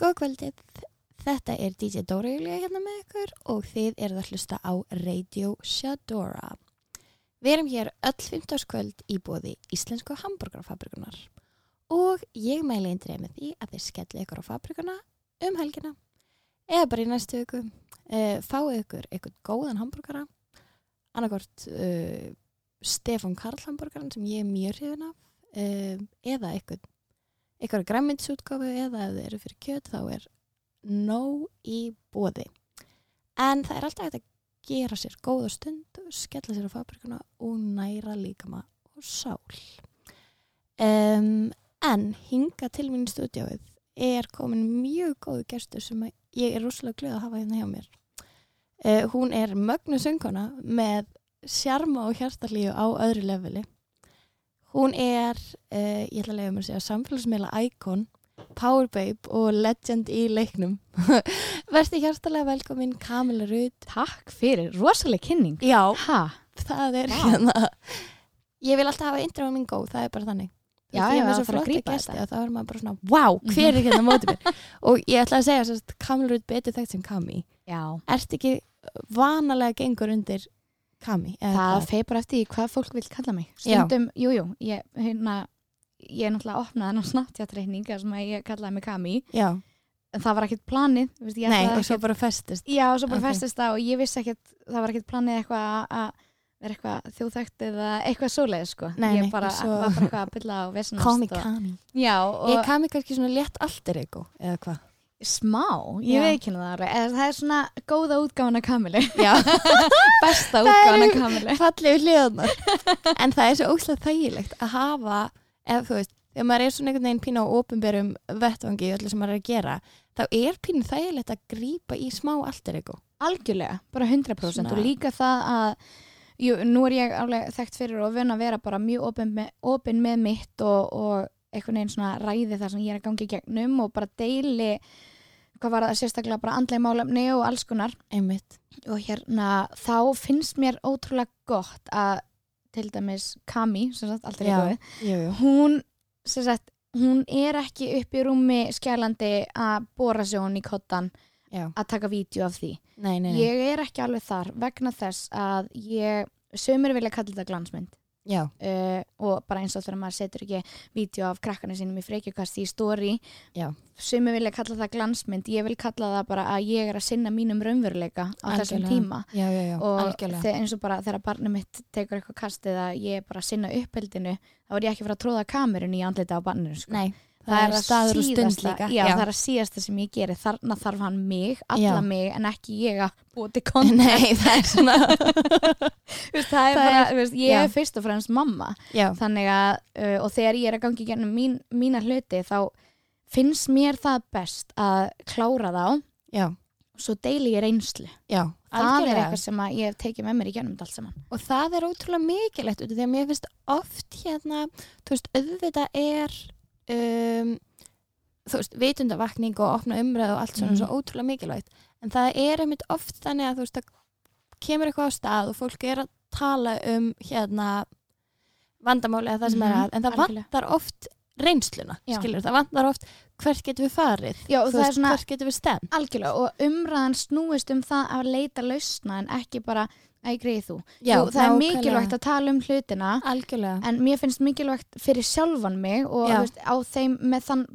Góð kvöldið, þetta er DJ Dóra Júlia hérna með ykkur og þið eruð að hlusta á Radio Shadora. Við erum hér öll 15. kvöld í bóði Íslensku Hamburgerfabrikunar og ég mæli eindrið með því að þið skelli ykkur á fabrikuna um helgina. Eða bara í næstu viku, uh, fáið ykkur ykkur góðan hamburgara, annarkort uh, Stefán Karl hamburgaran sem ég er mjög hrifin af. Uh, eða ykkur ykkur græmiðsútgáfu eða ef þið eru fyrir kjöt þá er nóg í bóði en það er alltaf hægt að gera sér góða stund skella sér á fabrikuna og næra líkama og sál. Um, en hinga til mín stúdjáið er komin mjög góðu gestur sem ég er rosalega glöð að hafa hérna hjá mér. Uh, hún er mögnu sönguna með sjarma og hjartalíu á öðru leveli Hún er, uh, ég ætla að lega mér að segja, samfélagsmiðla íkon, powerbabe og legend í leiknum. Versti hjartalega velkomin Kamila Rudd. Takk fyrir, rosalega kynning. Já, Ha? það er hérna. Ég vil alltaf hafa intro á minn góð, það er bara þannig. Já, ég það svo þarf að þetta. og þá er maður bara svona, wow, hver er hérna mótið mér? og ég ætla að segja, Kamila Rudd betur þekkt sem Kami. Já. Ert ekki vanalega gengur undir Kami? Það bara eftir því hvað fólk vil kalla mig. Stundum, jú, jú, ég, hérna, ég er náttúrulega opnað þennan snattjátreikning sem að ég kallaði mig Kami. Já, En það var ekkert planið, veist, nei, og svo ekkert- bara festist. Já, og svo bara Ok. festist það og ég vissi ekkert, það var ekkert planið eitthvað að- vera eitthvað þjóðþægt eða eitthvað svoleið, sko. Nei, ég bara, svo- var bara eitthvað að bylla á. Call me og, Kami. Já, og Ég Kami kannski svona létt alter ego, eða hvað? Smá, ég ekki það alveg. Eða Það er svona góða útgáfan af Kamilu. Besta eru- Kamilu. fallegu hliðanar en það er svo óslega þægilegt að hafa ef þú veist, þegar maður er svona einhvern veginn pínu á ofinberum vettvangi í öllu sem maður er að gera þá er pínu þægilegt að grípa í smá alter ego. Algjörlega, bara 100% Svona- og líka það að jú, nú er ég alveg þekkt fyrir og vun að vera bara mjög opin með, opin með mitt og, og einhvern veginn svona ræði það sem ég er að gangi gegnum og bara deili hvað var það sérstaklega bara andlega málefni og alls konar einmitt, og hérna þá finnst mér ótrúlega gott að til dæmis Kami, sem sagt, Já. jú, jú. hún, sem sagt, hún er ekki upp í rúmi skjælandi að bóra sig hún í kottan Já. að taka vídeo af því Nei, nei, nei. Ég er ekki alveg þar vegna þess að ég, sömur vilja kalla þetta glansmynd uh, og bara eins og þegar maður setur ekki vídeo af krakkarnir sínum í frekjukast í story Já. sömur vilja kalla það glansmynd ég vil kalla það bara að ég er að sinna mínum raunveruleika á þessum Algjörlega. tíma já, já, já, og eins og bara þegar barnið mitt tekur eitthvað kastið að ég er bara að sinna uppeldinu þá er ég ekki að fara að tróða kamerun í andlita á barninu sko. Nei, það, er staður og stund líka. já, það er að síðasta sem ég geri. Þarna þarf hann mig, alla Já. mig en ekki ég að búa til content. Nei, það er svona Veist, það er Það bara, er- veist, ég já. er fyrst og fremst mamma. Já, þannig að, uh, og þegar ég er að gangi gennum mín, mína hluti þá finnst mér það best að klára þá. Já, svo deili ég reynslu. Já. Það er algjörlega. eitthvað sem að ég hef tekið með mér í gennum allt saman. Og það er ótrúlega mikilvægt því að mér finnst oft hérna þú veist, auðvitað er um, þú veist, vitundavakning og opna umræð og allt svona Mhm. svo ótrúlega mikilvægt en það er einmitt oft þannig að þú veist, það kemur eitthvað á stað og fólk er að tala um hérna vandamáli eða það sem er Mhm, að en það algjörlega. vantar oft reynsluna Já. skilur, það vantar oft hvert getum við farið Já, Þú veist, hvert getum við stem algjörlega og umræðan snúist um það að leita lausna en ekki bara að ég greiði þú. Já, Jú, það er mikilvægt að tala um hlutina algjörlega. en mér finnst mikilvægt fyrir sjálfan mig og þú veist, á þeim með þann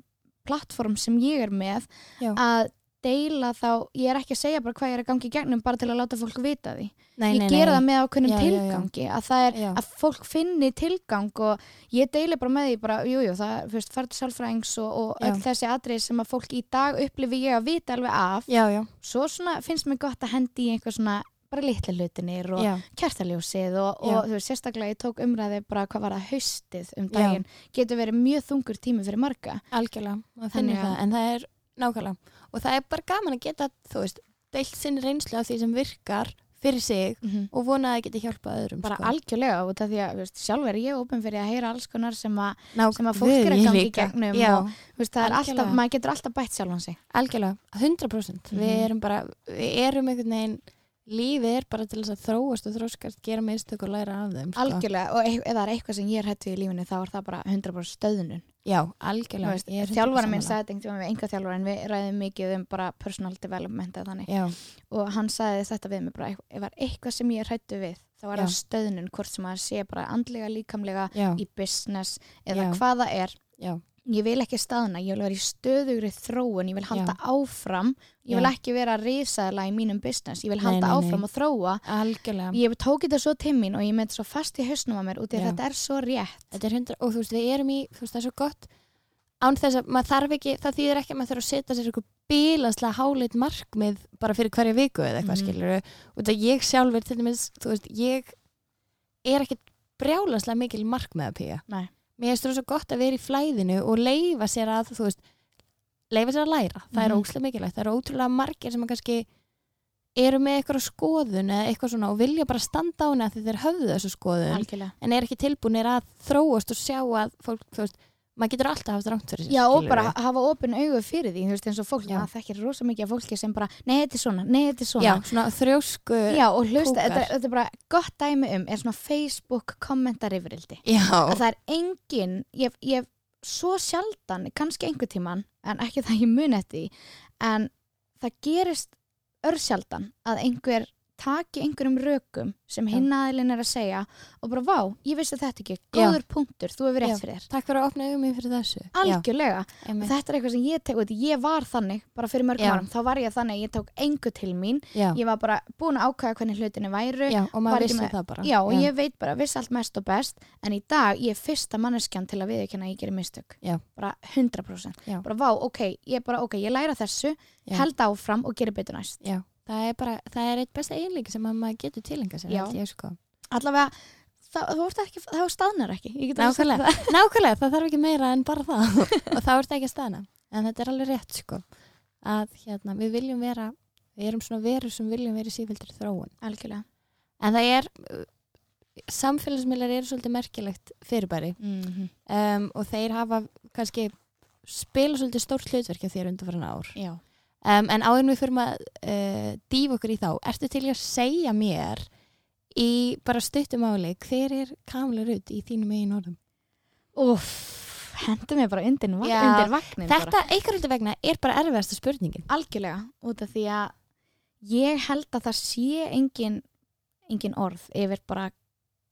plattform sem ég er með Já. að deila þá, ég er ekki að segja bara hvað ég er að gangi í gegnum bara til að láta fólk vita því. Nei, ég nei, gera nei. það með ákveðnum tilgangi að það er Já. að fólk finni tilgang og ég deili bara með því bara, jújú, jú, það, þú veist, færð sálfræðings og, og öll þessi atrið sem að fólk í dag upplifi ég að vita alveg af. Já, já, svo svona finnst mér gott að hendi í einhver svona bara litla hlutinir og já, kertaljósið og, Já. og þú veist, sérstaklega ég tók umræði bara hvað var það haustið um Já. daginn getur verið mjög þungur tími fyrir marga. Algjörlega Þannig að- það, en það er nákvæmlega. Og það er bara gaman að geta, þú veist deilt sinni reynslu af því sem virkar fyrir sig og vona að það geti hjálpað öðrum bara sko. algjörlega út af því að veist, sjálf er ég opin fyrir að heyra alls konar sem að Ná, sem að fólk er að gangi í gegnum já, og veist, það alltaf, maður getur alltaf bætt sjálfan sig. Algjörlega, 100% við Mhm. erum bara, við erum einhvern veginn lífið er bara til þess að þróast og þróskast, gera mistök og læra af þeim sko. algjörlega og ef það er eitthvað sem ég er hættu í lífinu þá er það bara 100% stöðunum já, algjörlega veist, ég 100% þjálfara minn sagði þetta við einhver þjálfara en við ræðum mikið um bara personal development og hann sagði þetta við mig bara ef það er eitthvað sem ég er hættu við þá er það stöðunum hvort sem að sé bara andlega líkamlega já, í business eða Já. hvað það er. Já, ég vil ekki staðna, ég vil vera í stöðugri þróun, ég vil halda áfram ég vil Já. ekki vera risaðla í mínum business, ég vil Nei, halda nei, nei. áfram og þróa algjörlega ég tók þetta svo til mín og ég með þetta svo fast í hausnum á mér að Já. þetta er svo rétt þetta er hundra, og þú veist, við erum í þú veist, það er svo gott án þess að maður þarf ekki, það þýðir ekki að maður þarf að setja sér eitthvað bílaslega háleit markmið bara fyrir hverja viku eða eitthvað mm. skilur og þetta ég sjálfur til dæmis, þú veist, ég er ekki brjálaslega mikil markmið að píja Nei. Mér finnst það svo gott að vera í flæðinu og leifa sér að, þú veist leifa sér að læra, það er Mhm. ókslega mikilvægt. Það eru ótrúlega margir sem kannski eru með eitthvað skoðun eða eitthvað svona og vilja bara standa á henni að þeir höfðu þessu skoðun. Algjörlega. En er ekki tilbúinir að þróast og sjá að fólk, þú veist, maður getur alltaf haft rámt fyrir sér Já, og bara hafa opin augu fyrir því, þú veist, eins og fólk, maður þekkir rosa mikið af fólki sem bara, nei, þetta er svona, nei, þetta er svona. Já, svona þrjósku Já, og hlusta, þetta, þetta er bara gott dæmi um, er svona Facebook kommentarifrildi. Já, Að það er engin, ég, hef svo sjaldan, kannski einhver tíman, en ekki það ég muni eftir en það gerist örsjaldan að einhver taki einhverjum rökum sem hinn aðilinn er að segja og bara, vá, ég vissi þetta ekki, góður punktur, þú hefur rétt Já. fyrir þér. takk fyrir að opna augum mér fyrir þessu Algjörlega. Já, einmitt. Þetta er eitthvað sem ég tek, veit, ég var þannig bara fyrir mörgum Já. árum, þá var ég þannig ég tók engu til mín, já, ég var bara búin að ákvæða hvernig hlutinu væru já, og var maður ekki vissi með- það bara Já, og ég veit bara, viss allt mest og best en í dag, ég er fyrsta manneskjan til að viðurkenna að ég gerir mistök, Já. bara 100% Já. bara vá, ok, ég bara, ok, ég læra þessu Já. held áfram og gerir betur næst Já, það er bara, það er eitt besta eiginleiki sem að maður getur tilenga sér ég, sko. allavega, það staðnar ekki, Nákvæmlega, nákvæmlega, það þarf ekki meira en bara það. Og þá ert ekki að staðna. En þetta er alveg rétt, sko að hérna, við viljum vera við erum svona verur sem viljum vera í sífildri þróun. Algjörlega. En það er uh, samfélagsmiðlar eru svolítið merkilegt fyrirbæri. Mm -hmm. um, og þeir hafa kannski spila svolítið stórt hlutverk á þér undanfæran ár. Já, um, en áður við fyrir að uh, dýfa okkur í þá, ertu til að segja mér í bara stuttumáli hver er Kamla Rudd í þínum eigin orðum? Úff, hendur mig bara undir, va Já, undir vagnin. Þetta, einhver hluti vegna, er bara erfiðasta spurningin Algjörlega, út af því að ég held að það sé engin, engin orð yfir bara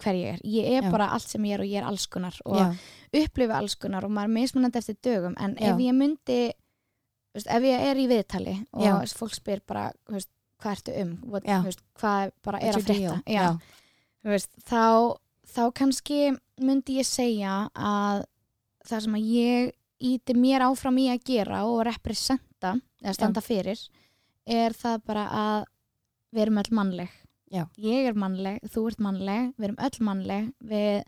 hver ég er. Ég er Já. bara allt sem ég er og ég er alls konar og upplifa alls konar og maður er mismunandi eftir dögum en Já. ef ég myndi, veist, ef ég er í viðtali og Já. fólk spyr bara, veist, hvað ertu um, what, Já. veist, hvað bara er að frétta. Já. Þá, þá kannski myndi ég segja að það sem að ég íti mér áfram í að gera og representa eða standa fyrir er það bara að við erum öll mannleg Já. ég er mannleg, þú ert mannleg við erum öll mannleg við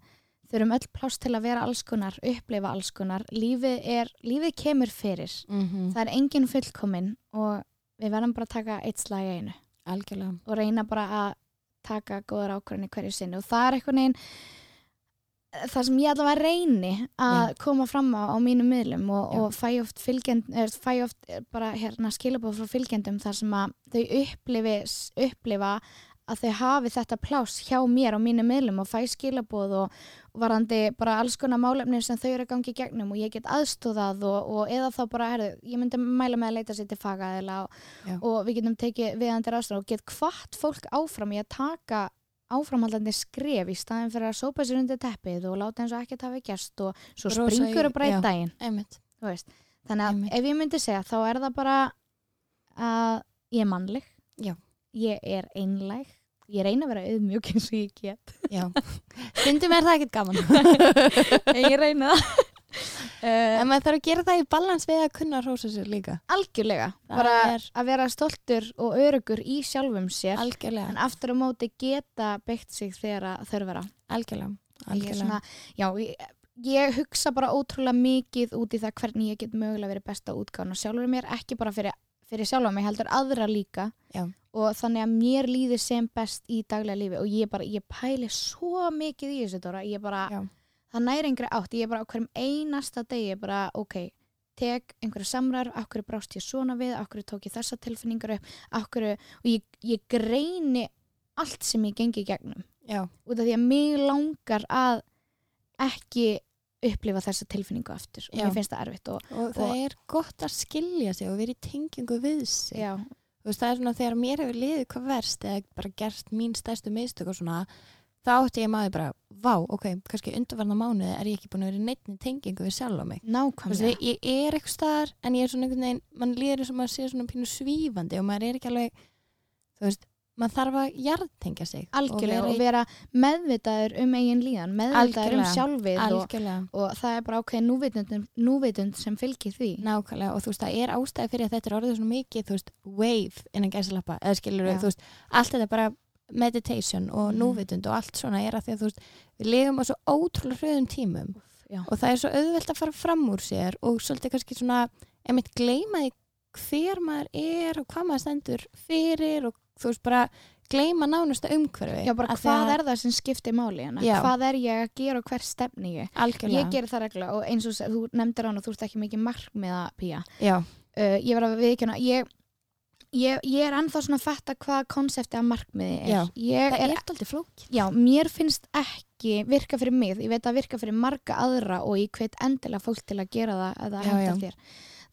þurfum öll pláss til að vera alls konar upplifa alls konar, lífið er lífið kemur fyrir, mm það er engin fullkomin og við verðum bara að taka eitt slag í einu. Algjörlega. Og reyna bara að taka góðar ákvörðinni hverju sinni. Og það er eitthvað neginn það sem ég allavega reyni að koma fram á, á mínum miðlum og, Já. og fæ oft, fylgjend, er, fæ oft bara hérna skilabóð frá fylgjendum þar sem að þau upplifi, upplifa að þau hafi þetta pláss hjá mér á mínum miðlum og fæ skilabóð og, og varandi bara alls konar málefnir sem þau eru að gangi í gegnum og ég get aðstóðað og, og eða þá bara, herðu, ég myndi mæla með að leita sér til fagaðila og, og við getum tekið viðandir aðstóð og get hvart fólk áfram í að taka áframhaldandi skref í staðin fyrir að sópa sér undir teppið og láta eins og ekkert hafi gerst og svo Brosa í- springur og breyta veist. þannig að Einmitt. ef ég myndi segja þá er það bara að ég er mannleg Já. Ég er einlæg. Ég reyna að vera auðmjúk eins og ég get. Já, stundum er það ekkert gaman. En ég reyna það. Uh, en maður þarf að gera það í balans við að kunna að rósa sér líka. Algjörlega. Það bara er- að vera stoltur og örugur í sjálfum sér. Algjörlega, en aftur á móti geta byggt sig þegar að þurfa að algjörlega, ég, algjörlega. svona, já, ég, ég hugsa bara ótrúlega mikið út í það hvernig ég get mögulega verið besta útgáðan og sjálfur mér. Ekki bara fyrir, fyrir sjálfa mig heldur aðra líka. Já. Og þannig að mér líður sem best í daglega lífi og ég bara, ég pæli svo mikið í þessu Dóra, ég bara Já. það næri yngri átt, ég er bara á hverjum einasta degi bara, ok, tek einhverja samræður, af hverju brást ég svona við af hverju tók ég þessa tilfinningar upp af hverju, og ég, ég greini allt sem ég gengi í gegnum. Já, út af því að mig langar að ekki upplifa þessa tilfinningu aftur og Já. mér finnst það erfitt og, og það er gott að skilja sig og vera í tengingu við sig. Já, veist, það er svona þegar mér hefur liðið hvað verst eða bara gert mín stærstu mistök og svona, þá átti ég maður bara vá, ok, kannski undarvarna mánuði er ég ekki búin að vera neittni tengingu við sjálf á mig. Þú veist, nákvæmlega. ég er eitthvað staðar en ég er svona einhvern veginn, mann líður eins og maður sé svona pínu svífandi og maður er ekki alveg þú veist, maður þarf að jarðtengja sig algjörlega og og vera meðvitaður um eigin líðan, meðvitaður um sjálfið og, og það er bara ákveðin núvitund, núvitund sem fylgir því Nákvæmlega og þú veist það er ástæði fyrir að þetta er orðið svona mikið, þú veist, wave innan gæsalappa, eða skilur Já. þú veist, allt þetta bara meditation og Mhm. núvitund og allt svona er að því að þú veist, við lifum á svo ótrúlega hröðum tímum já, og það er svo auðvelt að fara fram úr sér og svolítið kannski svona, einmitt hver maður er og hvað maður stendur fyrir og þú veist bara gleyma nánusta umhverfi. Já bara hvað að- er það sem skiptir máli hérna? Já. hvað er ég að gera og hver stefni ég? Algjörlega, ég ger það regla og eins og þú nefndir hann og þú ert ekki mikið markmiða pía. Já, uh, ég var að viðkjöna ég, ég, ég er ennþá svona að fatta hvað konsepti af markmiði er. Það er er alltaf flók Já, mér finnst ekki virka fyrir mig, ég veit að virka fyrir marga aðra og ég hveit endilega fólk til að gera það að það Já.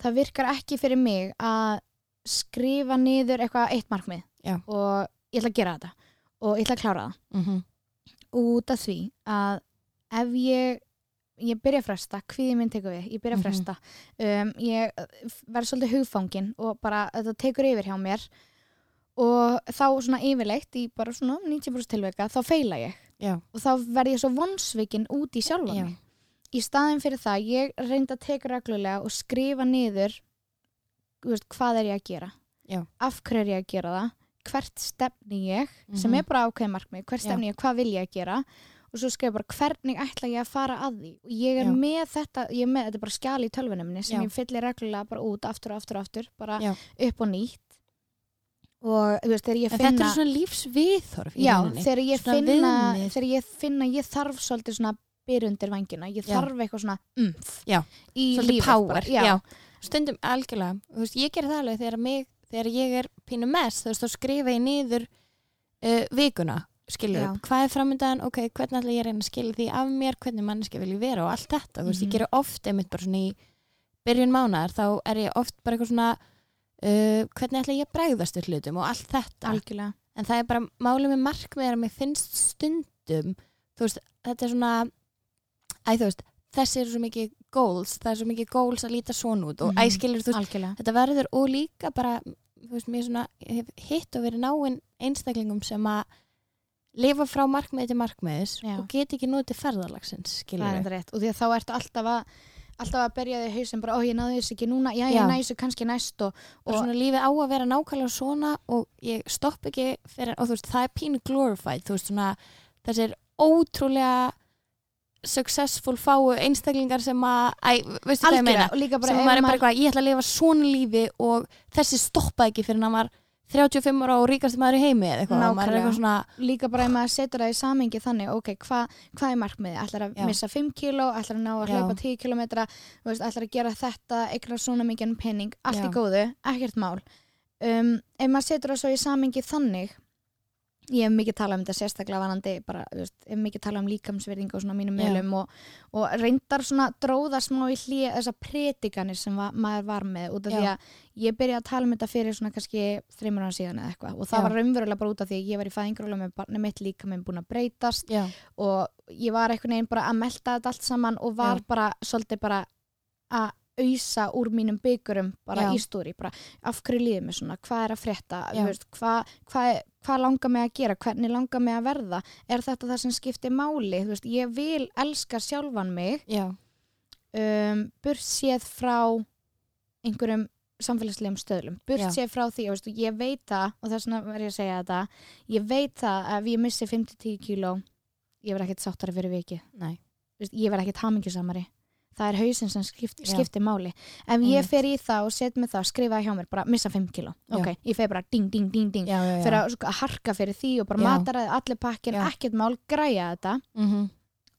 Það virkar ekki fyrir mig að skrifa niður eitthvað eitt markmið Já. og ég ætla að gera þetta. Og ég ætla að klára það. Mm -hmm. út af því að ef ég ég byrja að fresta, hvíði minn tekur við ég byrja að Mhm. fresta um, ég verð svolítið hugfangin og bara þetta tekur yfir hjá mér. Og þá svona yfirleitt í bara svona 90% tilveika þá feila ég. Já, og þá verð ég svo vonsvikin út í mig. Í staðin fyrir það, ég reynda að teka reglulega og skrifa niður veist, hvað er ég að gera? Já. af hverju er ég að gera það hvert stefni ég sem Mhm. er bara ákveðin markmið, hvert stefni ég, hvað vil ég að gera og svo skrifa bara hvernig ætla ég að fara að því og ég er Já. með þetta ég er með, þetta bara skjali í tölvunum minni sem Já. ég fyllir reglulega bara út aftur og aftur og aftur bara Já. upp og nýtt og þú veist, þegar ég en finna þetta er svona lífsviðþorf í rauninni. þegar ég, Svona finna, viðmið. þegar ég finna ég þarf svolítið svona byrjundir vangina ég þarf eitthvað svona umf í svolítið lífið power já. já, stundum algjörlega þú veist, ég ger það alveg þegar, mig, þegar ég er pínu mest, þú veist, þá skrifa ég niður uh, vikuna skilur Já. upp, hvað er framöndan, ok, hvernig ætla ég að reyna að skilja því af mér, hvernig manneski vil ég vera? Og allt þetta, þú veist, ég Mhm. gerir oft einmitt bara svona í byrjun mánar þá er ég oft bara eitthvað svona uh, hvernig ætla ég að bregðast við hlutum og allt þetta, algjörlega. En það er bara málið með markmið er að mér finnst stundum þú veist, þetta er svona æ, þú veist, þessi eru svo mikið goals, það er svo mikið goals að líta svona út og Mhm. æskilur, þú algjörlega, þetta verður og líka bara, þú veist, mér svona hitt og verið náinn einstaklingum sem að lifa frá markmiði til markmiðis Já. og get ekki notið ferðarlagsins, það skilur er enda rétt og því að þá ertu alltaf að alltaf að berja þig hausinn bara, ó ég náði þessu ekki núna. Já, ég þessu kannski næst og, og og svona lífið á að vera nákvæmlega svona og ég stopp ekki fyrir, og þú veist, það er pínu glorified, þú veist, svona þessir ótrúlega successful fáu einstaklingar sem að, veistu hvað ég meina? algjörlega og líka bara sem maður er bara maður- eitthvað, ég ætla að lifa svona lífi og þessi stoppaði ekki fyrir hann var 35 ára og ríkasti maður í heimi eða eitthvað, maður er eitthvað svona líka bara ef maður setur það í samengi þannig ok, hvað hva er markmiði, ætlar að Já. missa 5 kíló, ætlar að ná að hlaupa 10 kilometra, þú veist, ætlar að gera þetta eitthvað svona mikið penning, allt Já. í góðu ekkert mál. Um, ef maður setur það svo í samengi þannig ég hef mikið talað um þetta sérstaklega vanandi bara, veist, hef mikið talað um líkamsverðingu og svona mínum meðlum og, og reyndar svona dróða smá í hlýja þessar predikanir sem va maður var með út af Já. því að ég byrjaði að tala um þetta fyrir svona kannski þreymur ára síðan eða eitthvað og það Já. var raunverulega bara út af því að ég var í fæðingaróla með barnið mitt líka með búin að breytast já, og ég var einhvern veginn bara að melta þetta allt saman og var bara svolítið bara að ausa úr mínum byggurum bara Já. í stóri, bara af hverju líður mér svona, hvað er að frétta, veist, hvað hva, hva langar mig að gera, hvernig langar mig að verða? Er þetta það sem skiptir máli? Veist, ég vil elska sjálfan mig. Um, burt séð frá einhverjum samfélagslegum stöðlum. Burt Já. séð frá því, og veistu, ég veit það og þess vegna verð ég að segja þetta ég veit það að ef ég missi 5-10 kíló ég verð ekkert sáttari fyrir viki nei. Ég verð ekkert hamingjusamari það er hausinn sem skipt, skiptir máli. Ef ég fer í það og set mig það skrifa hjá mér bara missa 5 kíló. Já. ok, ég fer bara ding, ding, ding, ding. Já, já, já. fyrir að, sko, að harka fyrir því og bara Já. mataræði allir pakkin, ekkert mál, græja þetta. Mhm,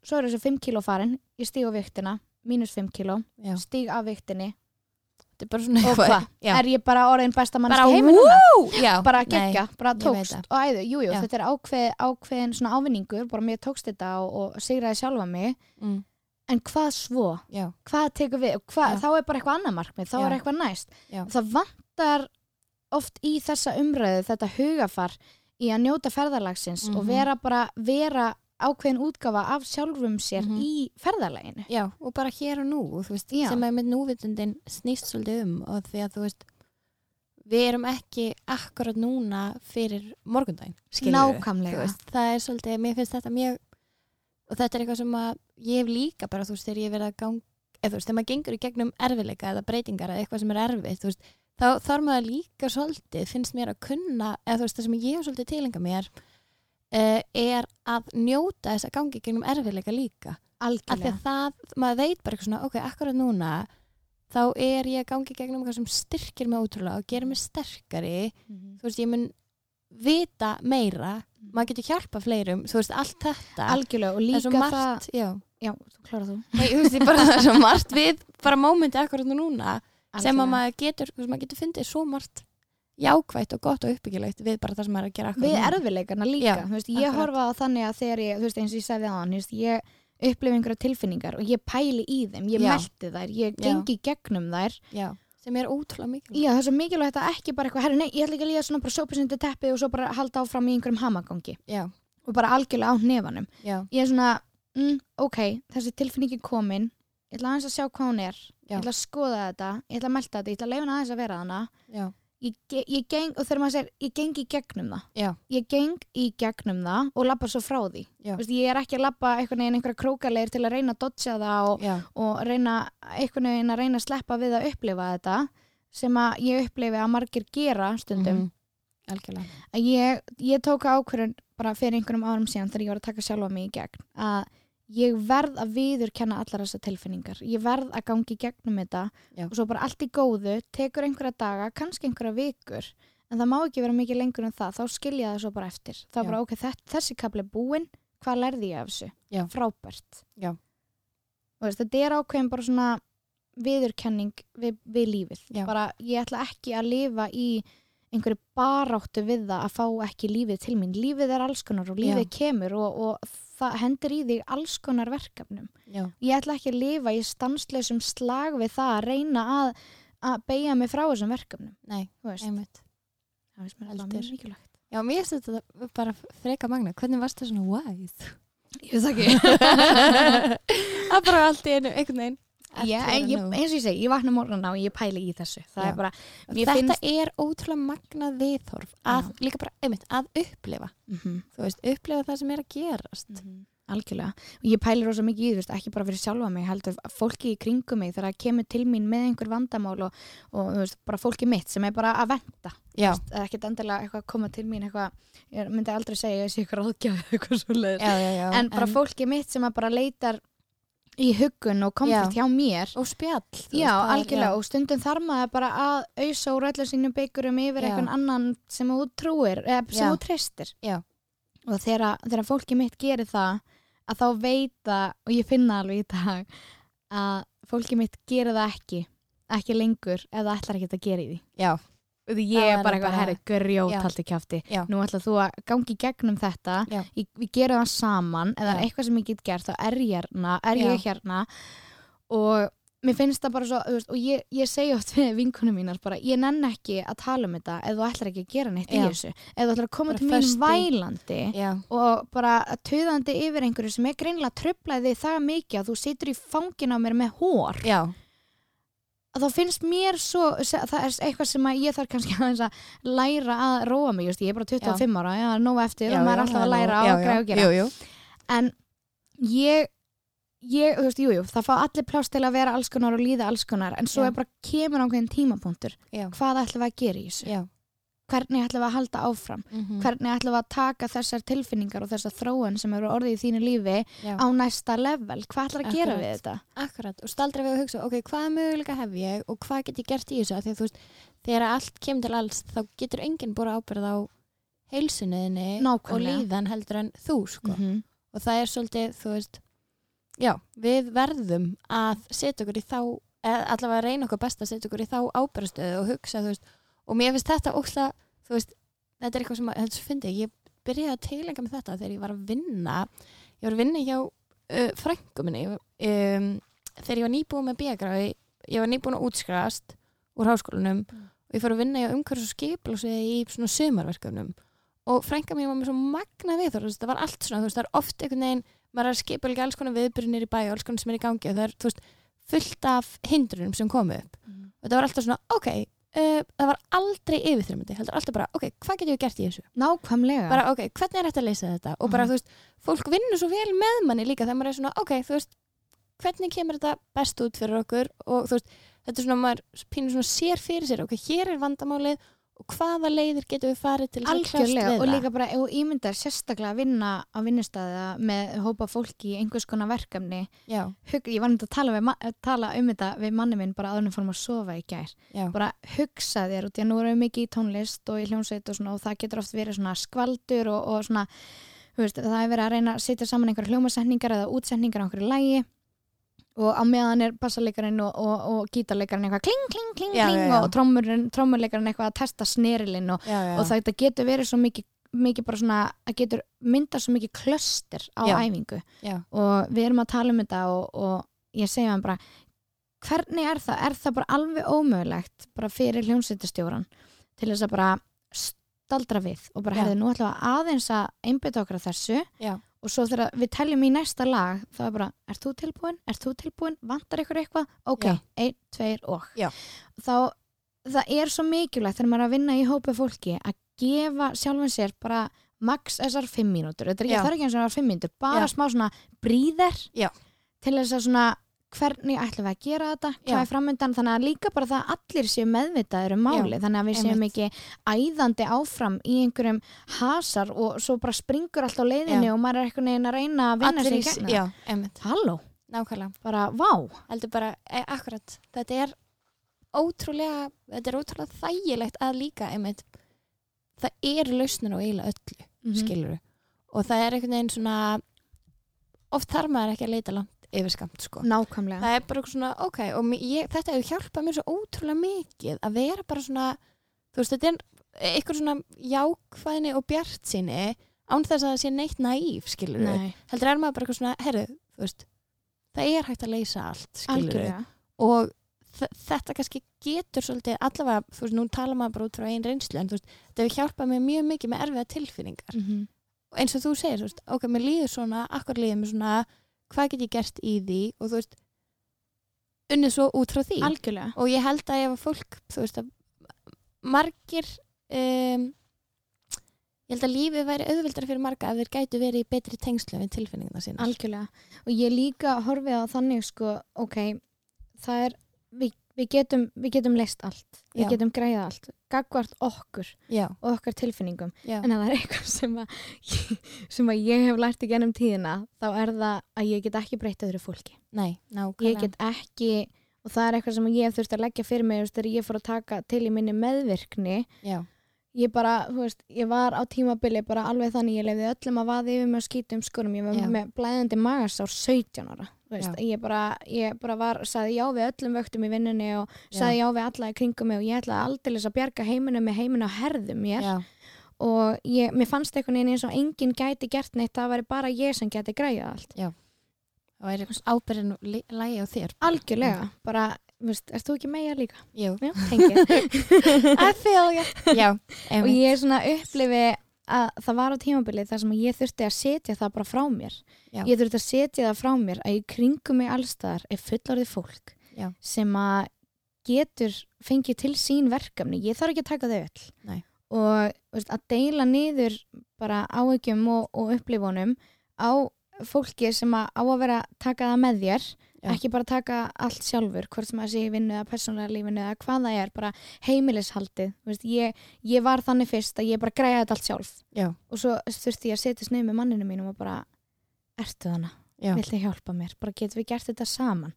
svo er þessi 5 kíló farin, ég stíg á viktina mínus 5 kíló, já, stíg af viktinni og hvað, er ég bara orðin besta mannski já, bara nei, geggja, bara tókst. og æðu, jújú, Já. þetta er ákveð, ákveðin svona ávinningur, bara mér tókst þetta og, og sigraði sjálfa mig, mm, en hvað svo já, hvað tekur við, hvað, þá er bara eitthvað annað markmið, þá Já. er eitthvað næst Já. það vantar oft í þessa umræðu þetta hugafar í að njóta ferðalagsins og Mhm. vera bara vera ákveðin útgafa af sjálfum sér Mhm. í ferðalaginu já, og bara hér og nú þú veist, Já. sem er með núvitundin snýst svolítið um og því að þú veist við erum ekki akkurat núna fyrir morgundaginn skilurðu. nákvæmlega Þú veist, það er svolítið, mér finnst þetta mjög og þetta er eitthvað sem að ég hef líka bara, þú veist, þegar ég verið að gang eða þú veist, þegar maður gengur í gegnum erfileika eða breytingar eða eitthvað sem er erfitt, þú veist þá þarf maður líka svolítið, finnst mér að kunna eða þú veist, það sem ég hef svolítið tilenga mér uh, er að njóta þess að gangi í gegnum erfileika líka. Af því algjörlega. að það, maður veit bara eitthvað svona ok, akkurat núna þá er ég að gangi í gegnum eitthvað sem styrkir mig ótrúlega og gerir mig sterkari. Mhm. þú veist, ég mun vita meira maður getur hjálpa fleirum, þú veist, allt þetta algjörlega og það líka það margt, já, já, þú klára þú Nei, þú veist, bara það er svo margt við bara mómenti akkurat núna sem að Algjörlega. maður getur, maður getur fundið svo margt jákvætt og gott og uppbyggilegt við bara það sem maður er að gera akkurat við erfiðleikarna líka Já, þú veist, ég akkurat. horfa á þannig að þegar ég, þú veist, eins og ég sagði á hann ég upplifi einhverja tilfinningar og ég pæli í þeim ég Já. melti þær, ég gengi gegnum þær já, sem er ótrúlega mikilvægt. Já, það er svo mikilvægt að ekki bara eitthvað, herri, nei, ég ætla ekki að líða svona bara sópa sinni teppið og svo bara halda áfram í einhverjum hamagangi. Já, og bara algjörlega á hnefanum. já, Ég er svona, mm, ok, þessi tilfinningi komin, ég ætla aðeins að sjá hvað hún er, Já. ég ætla að skoða þetta, ég ætla að melta þetta, ég ætla að leifa hana aðeins að vera hana. Ég, ég geng, og þegar maður segir, ég geng í gegnum það. já, Ég geng í gegnum það og labba svo frá því. Vist, ég er ekki að labba einhvern veginn einhverja krókaleir til að reyna að dodja það og, og reyna einhvern veginn að reyna að sleppa við að upplifa þetta sem að ég upplifi að margir gera stundum. Algjörlega. Að ég, ég tók ákvörðun bara fyrir einhverjum árum síðan þegar ég var að taka sjálfa mig í gegn að ég verð að viðurkenna allar þessar tilfinningar ég verð að gangi gegnum þetta Já. og svo bara allt í góðu, tekur einhverja daga kannski einhverja vikur en það má ekki vera mikið lengur en það, þá skilja það svo bara eftir þá Já. bara ok, þess, þessi kapli er búinn hvað lærði ég af þessu? Já. Frábært Já. og veist, þetta er ákveðin bara svona viðurkenning við, við lífið bara ég ætla ekki að lifa í einhverju baráttu við það að fá ekki lífið til mín. Lífið er alls konar og lífið kemur og, og það hendur í þig alls konar verkefnum. já, Ég ætla ekki að lifa í stanslösum slag við það að reyna að, að beigja mig frá þessum verkefnum. nei, veist, einmitt það veist mér alltaf mjög mikilvægt. já, mér finnst þetta bara freka magna hvernig varst það svona wise Ég veit ekki. það bara allt í einu, einhvern veginn Já, en ég, eins og ég segi, ég vakna morgun á og ég pæli í þessu. Er bara, þetta finnst... er ótrúlega magnað viðhorf að, líka bara, einmitt, að upplifa. Mm þú veist, upplifa það sem er að gerast. Algjörlega. Og ég pæli rosa mikið í þú veist, ekki bara fyrir sjálfa mig, heldur fólki í kringum mig þegar það kemur til mín með einhver vandamál og, og þú veist, bara fólki mitt sem er bara að venda. Það er ekkert endilega eitthvað að koma til mín eitthvað, ég myndi aldrei segja að ég sé eitthvað já En bara fólki mitt sem að bara leitar í huggun og komfort Já. hjá mér. og spjall Já, algjörlega og stundum þarf maður bara að auðsa úr öllu sínum byggurum yfir Já. einhvern annan sem þú trúir, eða sem Já. þú treystir. Já. Og þegar, þegar fólki mitt gerir það, að þá veita, og ég finna alveg í dag, að fólki mitt gerir það ekki, ekki lengur, það ætlar ekki að gera í því. já, því ég er bara eitthvað, herri, grjót haldi kjáfti. Já. Nú ætlar þú að gangi í gegnum þetta, ég, við gerum það saman, er eitthvað sem ég get gert, þá er ég hérna, er ég hérna. Og mér finnst það bara svo, veist, og ég, ég segi oft við vinkunum mínar bara, ég nenn ekki að tala um þetta ef þú ætlar ekki að gera neitt í Já. þessu. Ef þú ætlar að koma Bara til mín í- vælandi já, og bara töðandi yfir einhverju sem er greinilega tröflaði það mikið að þú situr í fangin á mér með hór já, að þá finnst mér svo það er eitthvað sem ég þarf kannski aðeins að læra að róa mig, just, ég er bara 25 ára já, nóg eftir já, og maður er já, alltaf að læra á já, að græða og já, gera jú, jú. en ég ég, þú veist, jú, jú, það fá allir pláss til að vera alls konar og líða alls konar en svo Já. er bara kemur ákveðin tímapunktur já, hvað ætlum við að gera í þessu já. Hvernig ætlum við að halda áfram? Mhm, hvernig ætlum við að taka þessar tilfinningar og þessar þróun sem eru orðið í þínu lífi já. á næsta level, hvað ætlum við að gera við þetta? Akkurat, og staldra við að hugsa, ok, hvaða möguleika hef ég og hvað get ég gert í þessu? Þú veist, þegar allt kemur til alls þá getur enginn búið ábyrð á heilsunniðinni og líðan heldur en þú, sko. -hmm. og það er svolítið, veist já, við verðum að setja okkur í þá allavega reyna okkur best að setja okkur í þá ábyrðastöðu og hugsa, þú veist, og mér finnst þetta ósla, þú veist, þetta er eitthvað sem að, þetta fyndi, ég byrjaði að teglenga með þetta þegar ég var að vinna, ég var að vinna hjá uh, frængu minni. Um, þegar ég var nýbúin með bíagráði, ég var nýbúin að útskrast úr háskólanum Mm. og ég fór að vinna hjá umhverfis og skipilsviði í svona sumarverkefnum. Og frænka mér var með svo magna við þú veist, það var allt svona, þú veist, það er oft einhvern veginn maður er að skipilga alls konar viðbyrjunir í bæ og alls konar sem er í gangi og það er, þú veist, fullt af hindrunum sem komu upp. Og það var alltaf svona, ok, uh, það var aldrei yfirþyrmandi, heldur alltaf bara, ok, hvað getum við gert í þessu? nákvæmlega Bara, ok, hvernig er þetta að leysa þetta? Og bara, Mhm. þú veist, fólk vinnur svo vel með manni líka þegar maður er svona, ok, þú veist, hvernig kemur þetta best út fyrir okkur og þú veist, þetta er svona, maður pínur svona sér fyrir sér, ok, hér er vandamálið og hvaða leiðir getum við farið til þess að algjörlega við og það? líka bara ef þú ímyndar sérstaklega að vinna á vinnustæða með hópa fólki í einhvers konar verkefni Hug, ég var nefnd að tala, við, tala um þetta við manni minn bara við fórum að sofa í gær. Já, bara hugsa þér út í að nú erum við mikið í tónlist og í hljómsveit og, svona, og það getur oft verið svona skvaldur og, og svona veist, það er verið að reyna að setja saman einhverja hljómasetningar eða útsetningar á einhverju lægi og á meðan er bassalekarinn og, og, og gítarleikarinn eitthvað kling, kling, kling, Já, kling já, já. og trommurleikarinn eitthvað að testa snerilinn og, og þetta getur verið svo mikið, mikið bara svona, það getur myndað svo mikið klöster á æfingu. Og við erum að tala um þetta og, og ég segja hann bara hvernig er það? Er það bara alveg ómögulegt bara fyrir hljómsveitastjóran til þess að bara staldra við og bara hefði nú við aðeins að einbytta okkur að þessu já, og svo þegar við teljum í næsta lag þá er bara, ert þú tilbúin? Ert þú tilbúin? Vantar ykkur eitthvað? Ok, Já. einn, tveir og Já. þá, það er svo mikilvægt þegar maður er að vinna í hópi fólki að gefa sjálfum sér bara max þessar fimm mínútur þetta er ekki, það er ekki eins og það var fimm mínútur bara smá svona bríðer Já. til þess að svona hvernig ætlum við að gera þetta, hvað er framöndan þannig að líka bara það að allir séu meðvitaður um máli Já, þannig að við séum ekki æðandi áfram í einhverjum hasar og svo bara springur allt á leiðinni Já. og maður er einhvern veginn að reyna að vinna sig í, gegna Halló, nákvæmlega. Bara vá. Heldur bara, e, akkurat, þetta er ótrúlega, þetta er ótrúlega þægilegt að líka, einmitt. Það er lausnin og eiginlega öllu Mhm. skilur og það er einhvern veginn svona oft þarf maður ekki að leita langt yfirskamt sko. Nákvæmlega. Það er bara eitthvað svona, ok og ég, þetta hefur hjálpað mér svo ótrúlega mikið að vera bara svona þú veist, þetta er eitthvað svona jákvæðni og bjart síni án þess að það sé neitt naíf skilur Nei, heldur er maður bara eitthvað svona, herru, þú veist það er hægt að leysa allt skilur algjörlega. Og þetta kannski getur svolítið allavega, þú veist, nú tala maður bara út frá einn reynslu en þú veist, þetta hefur hjálpað mér mjög mikið með erfiða tilfinningar. Mm og eins og þú segir, þú veist, ok, mér líður svona akkur líður mér svona, hvað get ég gert í því? Og þú veist unnið svo út frá því. Algjörlega. Og ég held að ef að fólk, þú veist að margir um, ég held að lífið væri auðvildar fyrir marga ef þeir gætu verið í betri tengslu við tilfinninguna sína Algjörlega. Og ég líka horfið á þannig sko, ok, það er við, við getum, við getum leist allt. Við Já. getum græða allt, gagvart okkur já, og okkar tilfinningum. Já, en það er eitthvað sem að sem að ég hef lært í gennum tíðina þá er það að ég get ekki breytt öðru fólki. Nei, ég nákvæmlega get ekki og það er eitthvað sem ég hef þurft að leggja fyrir mig þegar ég fór að taka til í minni meðvirkni. Já, ég bara, þú veist, ég var á tímabili bara alveg þannig, ég lefði öllum að vaði yfir með skítum skorum, ég var með blæðandi magasár 17 ára, veist, Já. ég bara ég bara var, saði já við öllum vöktum í vinnunni og saði já við alla í kringum mig og ég ætlaði aldeilis að bjarga heiminu með heiminu á herðum mér. Já, og ég, mér fannst einhvern veginn eins og enginn gæti gert neitt, það væri bara ég sem gæti græjað allt, það væri ábyrðin lægi á þér. Algjörlega bara, þú veist, erst þú ekki meja líka? Jú, Já, tengið I feel you Já, og ég svona upplifi að það var á tímabilið þar sem ég þurfti að setja það bara frá mér Já. ég þurfti að setja það frá mér að í kringum mig allstaðar er fullorðið fólk Já. sem að getur fengið til sín verkefni ég þarf ekki að taka þau öll Nei. og veist, að deila niður bara áhyggjum og, og upplifunum á fólki sem að á að vera taka það með þér Já. ekki bara taka allt sjálfur hvort sem að sé í vinnu eða persónlega lífinu eða hvað það er, bara heimilishaldið Þú veist, ég, ég var þannig fyrst að ég bara græði þetta allt sjálf. Já, og svo þurfti ég að setja snið með manninu mínum og bara, ertu þannig viltu hjálpa mér, bara getum við gert þetta saman?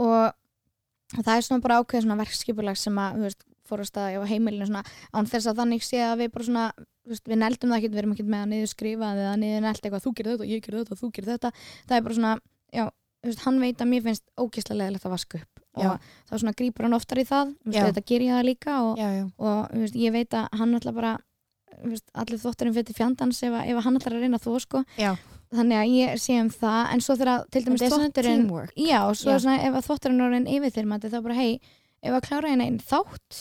Og það er svona bara ákveð svona verkskipulag sem að, veist, fór að staða á heimilinu svona, án þess að þannig sé að við bara svona, veist, við neldum það ekki, við erum ekki með að niður skrifa eða niður neld eitthvað, þú gerir þetta, ég gerir þetta, þú gerir þetta. Það er bara svona, já, veist, hann veit að mér finnst ógislega leðilegt að vaska upp. Já. og þá svona grípur hann oftar í það þú veist, þetta ger ég það líka og, já, og þú veist, ég veit að hann ætla bara þú allir þvotturinn fyrir fjandans ef, ef hann ætlar að reyna þó sko. Þannig að ég sé um það en svo þegar til dæmis er teamwork. Já, og svo svona ef að þvotturinn er orðin yfirþyrmandi þá bara hei, ef að klára hérna einn þátt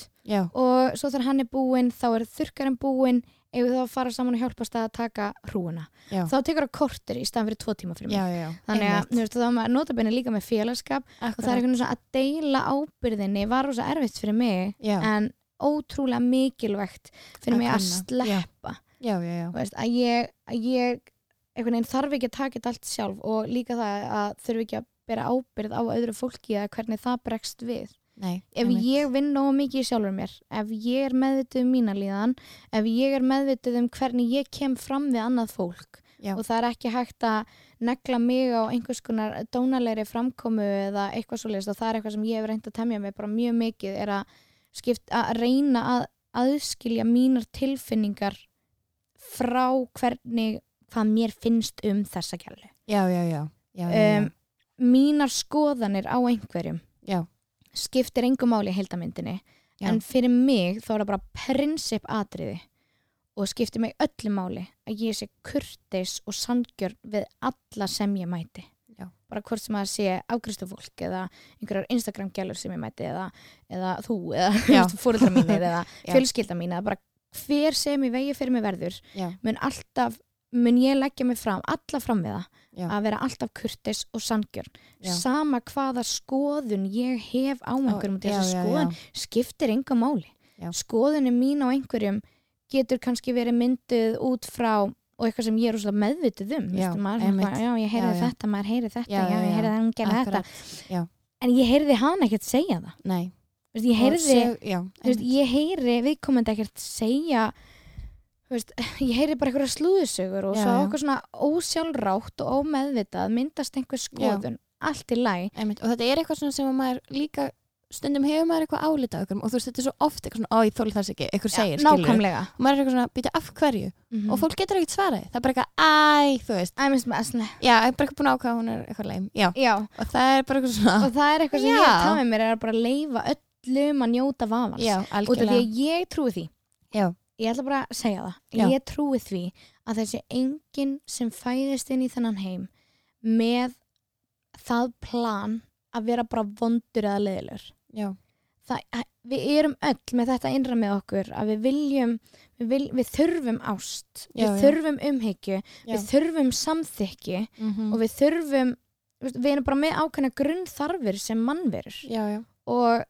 og svo þegar hann er búinn þá er þurkarinn búinn ef við þá fara saman og hjálpast að taka hrúuna já, þá tekur það kortir í staðan fyrir tvo tíma fyrir mig. Já, já, þannig að veist, þá er maður notabenni líka með félagskap og það er Akkurat. einhvern veginn að deila ábyrðinni var rosa erfitt fyrir mig en ótrúlega mikilvægt fyrir mig að sleppa. Já, já, já, Þú veist, að ég, að ég þarf ekki að taka þetta allt sjálf og líka það að þurfi ekki að bera ábyrð á öðru fólki eða hvernig það bregst við nei ef einmitt. ég vinn nógu mikið í sjálfur mér ef ég er meðvituð um mína líðan ef ég er meðvituð um hvernig ég kem fram við annað fólk Já. og það er ekki hægt að negla mig á einhvers konar dónalegri framkomu eða eitthvað svoleiðist og það er eitthvað sem ég hef reynd að temja mig bara mjög mikið er að, skipt, að reyna að aðskilja mínar tilfinningar frá hvernig hvað mér finnst um þessa kjærli já, já, já, já, já, um, mínar skoðanir á einhverjum Já. Skiptir engum máli í heildamyndinni Já. en fyrir mig þá er það bara prinsip atriði og skiptir mig öllu máli að ég sé kurteis og sangjörn við alla sem ég mæti. Já. bara hvort sem að sé ágristu fólk eða einhverjar Instagram gælur sem ég mæti eða, eða þú eða fóreldra mínir eða fjölskylda mín eða bara hver sem í vegi fyrir mig verður mun alltaf mun ég leggja mig fram, alla fram við það Já. að vera alltaf kurteis og sangjörn sama hvaða skoðun ég hef á einhverjum og þessi já, skoðun skiptir enga máli. Já. skoðunin mín á einhverjum getur kannski verið mynduð út frá og eitthvað sem ég er úrslega meðvituð um Já, maður, já, ég heyrði Já, þetta, maður heyrði þetta Já, ég heyrði að hún gerði þetta. En ég heyrði hann ekkert segja það. Nei. Veistu, ég heyrði, seg- veist, ég heyri viðkomandi ekkert segja veist, ég heyri bara einhverja slúðusögur og Já, svo já. okkur svona ósjálfrátt og ómeðvitað myndast einhver skoðun. Allt í læg og þetta er eitthvað svona sem að maður líka stundum hefur maður eitthvað álita á ykkur og þú veist þetta er svo oft eitthvað svona, ó ég þóli þess ekki eitthvað segir, skilur nákvæmlega. Og maður er eitthvað svona, býta af hverju? Mm og fólk getur ekkert svaraði, það er bara eitthvað æ, þú veist, Æ, minnst maður svona já, ég er bara eitthvað búin að ákvæða hún er eitthvað leim, já, Já, og það er bara eitthvað svona og það er eitthvað sem ég Já. hef tafið mér er að bara leifa öllum að njóta vafans. Já, út af því að ég trúi því. Já, ég ætla bara að segja það Já. ég trúi því að þessi enginn sem fæðist inn í þennan heim með það plan að vera bara vondur eða leðilur við erum öll með þetta innra með okkur að við viljum við, vil, við þurfum ást Já, við já. þurfum umhyggju, við þurfum samþykki Mhm. og við þurfum við erum bara með ákveðna grunnþarfir sem já, og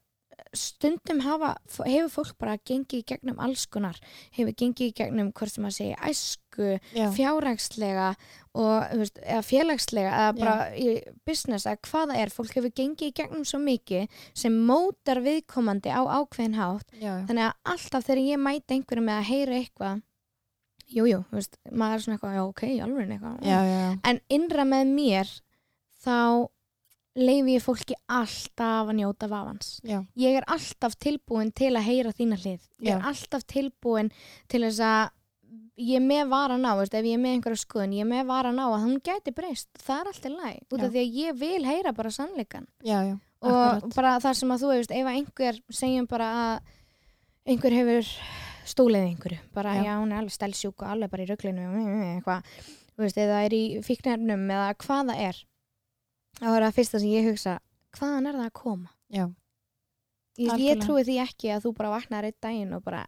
stundum hafa, hefur fólk bara gengið í gegnum alls konar hefur gengið í gegnum hvort sem að segja æsku, já, fjárhagslega og veist, eða félagslega eða Já. bara í business eða hvað það er, fólk hefur gengið í gegnum svo mikið sem mótar viðkomandi á ákveðin hátt já, já. þannig að alltaf þegar ég mæti einhverju með að heyra eitthvað jújú, maður er svona eitthvað já ok, alveg eitthvað já, já, já. en innra með mér þá leifi ég fólki alltaf að njóta vafans já. ég er alltaf tilbúin til að heyra þína hlið ég er Já. alltaf tilbúin til þess að ég er með varan á, veist, ef ég er með einhverja skoðun ég er með varan á að hún gæti breyst það er alltaf læg, út Já. af því að ég vil heyra bara sannleikan já, já. og Akkurat. bara það sem að þú veist, ef einhver segjum bara að einhver hefur stólið einhverju, bara Já. já, hún er alveg stælsjúk og alveg bara í rugglinu og eitthvað, þú veist, eða er í fíknefnum eða hvað það er þá er það fyrsta sem ég hugsa hvaðan er það að koma? já, Ég, ég trúi því ekki að þú bara vaknar einn daginn og bara,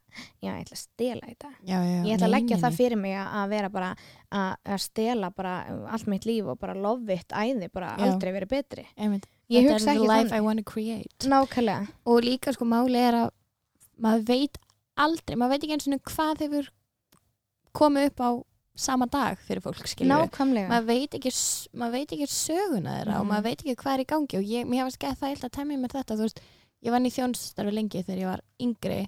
já, ég ætla að stela þetta já, já. ég ætla að leggja nei, það nei. fyrir mig að vera bara að, stela bara allt mitt líf og bara lofitt æði, bara aldrei verið betri Einmitt. ég Þetta hugsa the ekki life þannig I want to create nákvæmlega og líka sko máli er að maður veit aldrei, maður veit ekki eins og hvað hefur komið upp á sama dag fyrir fólk skilur nákvæmlega maður veit ekki, maður veit ekki söguna þeirra og Mhm. maður veit ekki hvað er í gangi og ég, mér hefast gett það eilt að temja mér þetta þú veist, ég vann í þjónstarfi lengi þegar ég var yngri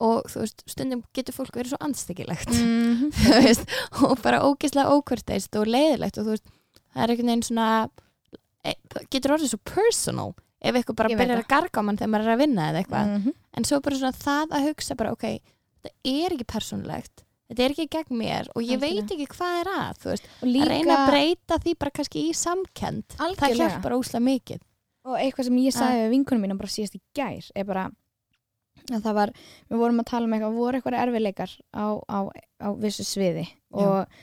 og þú veist, stundum getur fólk verið svo anstekilegt Mhm. þú veist, og bara ógislega ókvörteist og leiðilegt og þú veist, það er einhvern veginn svona e, það getur orðið svo personal ef eitthvað bara byrjar að garga á mann þegar maður er að vinna eða eitthvað Mhm. en svo bara svona það að hugsa bara ok, þetta er ekki persónulegt þetta er ekki gegn mér og ég Algjörlega. veit ekki hvað er að þú veist, og að reyna líka að breyta því bara kannski í samkend það Algjörlega. hjálpar óslega mikið og eitthvað sem ég sagði við vinkunum mína bara síðast í gær er bara að það var, við vorum að tala um eitthvað voru eitthvað erfiðleikar á, á, á vissu sviði og,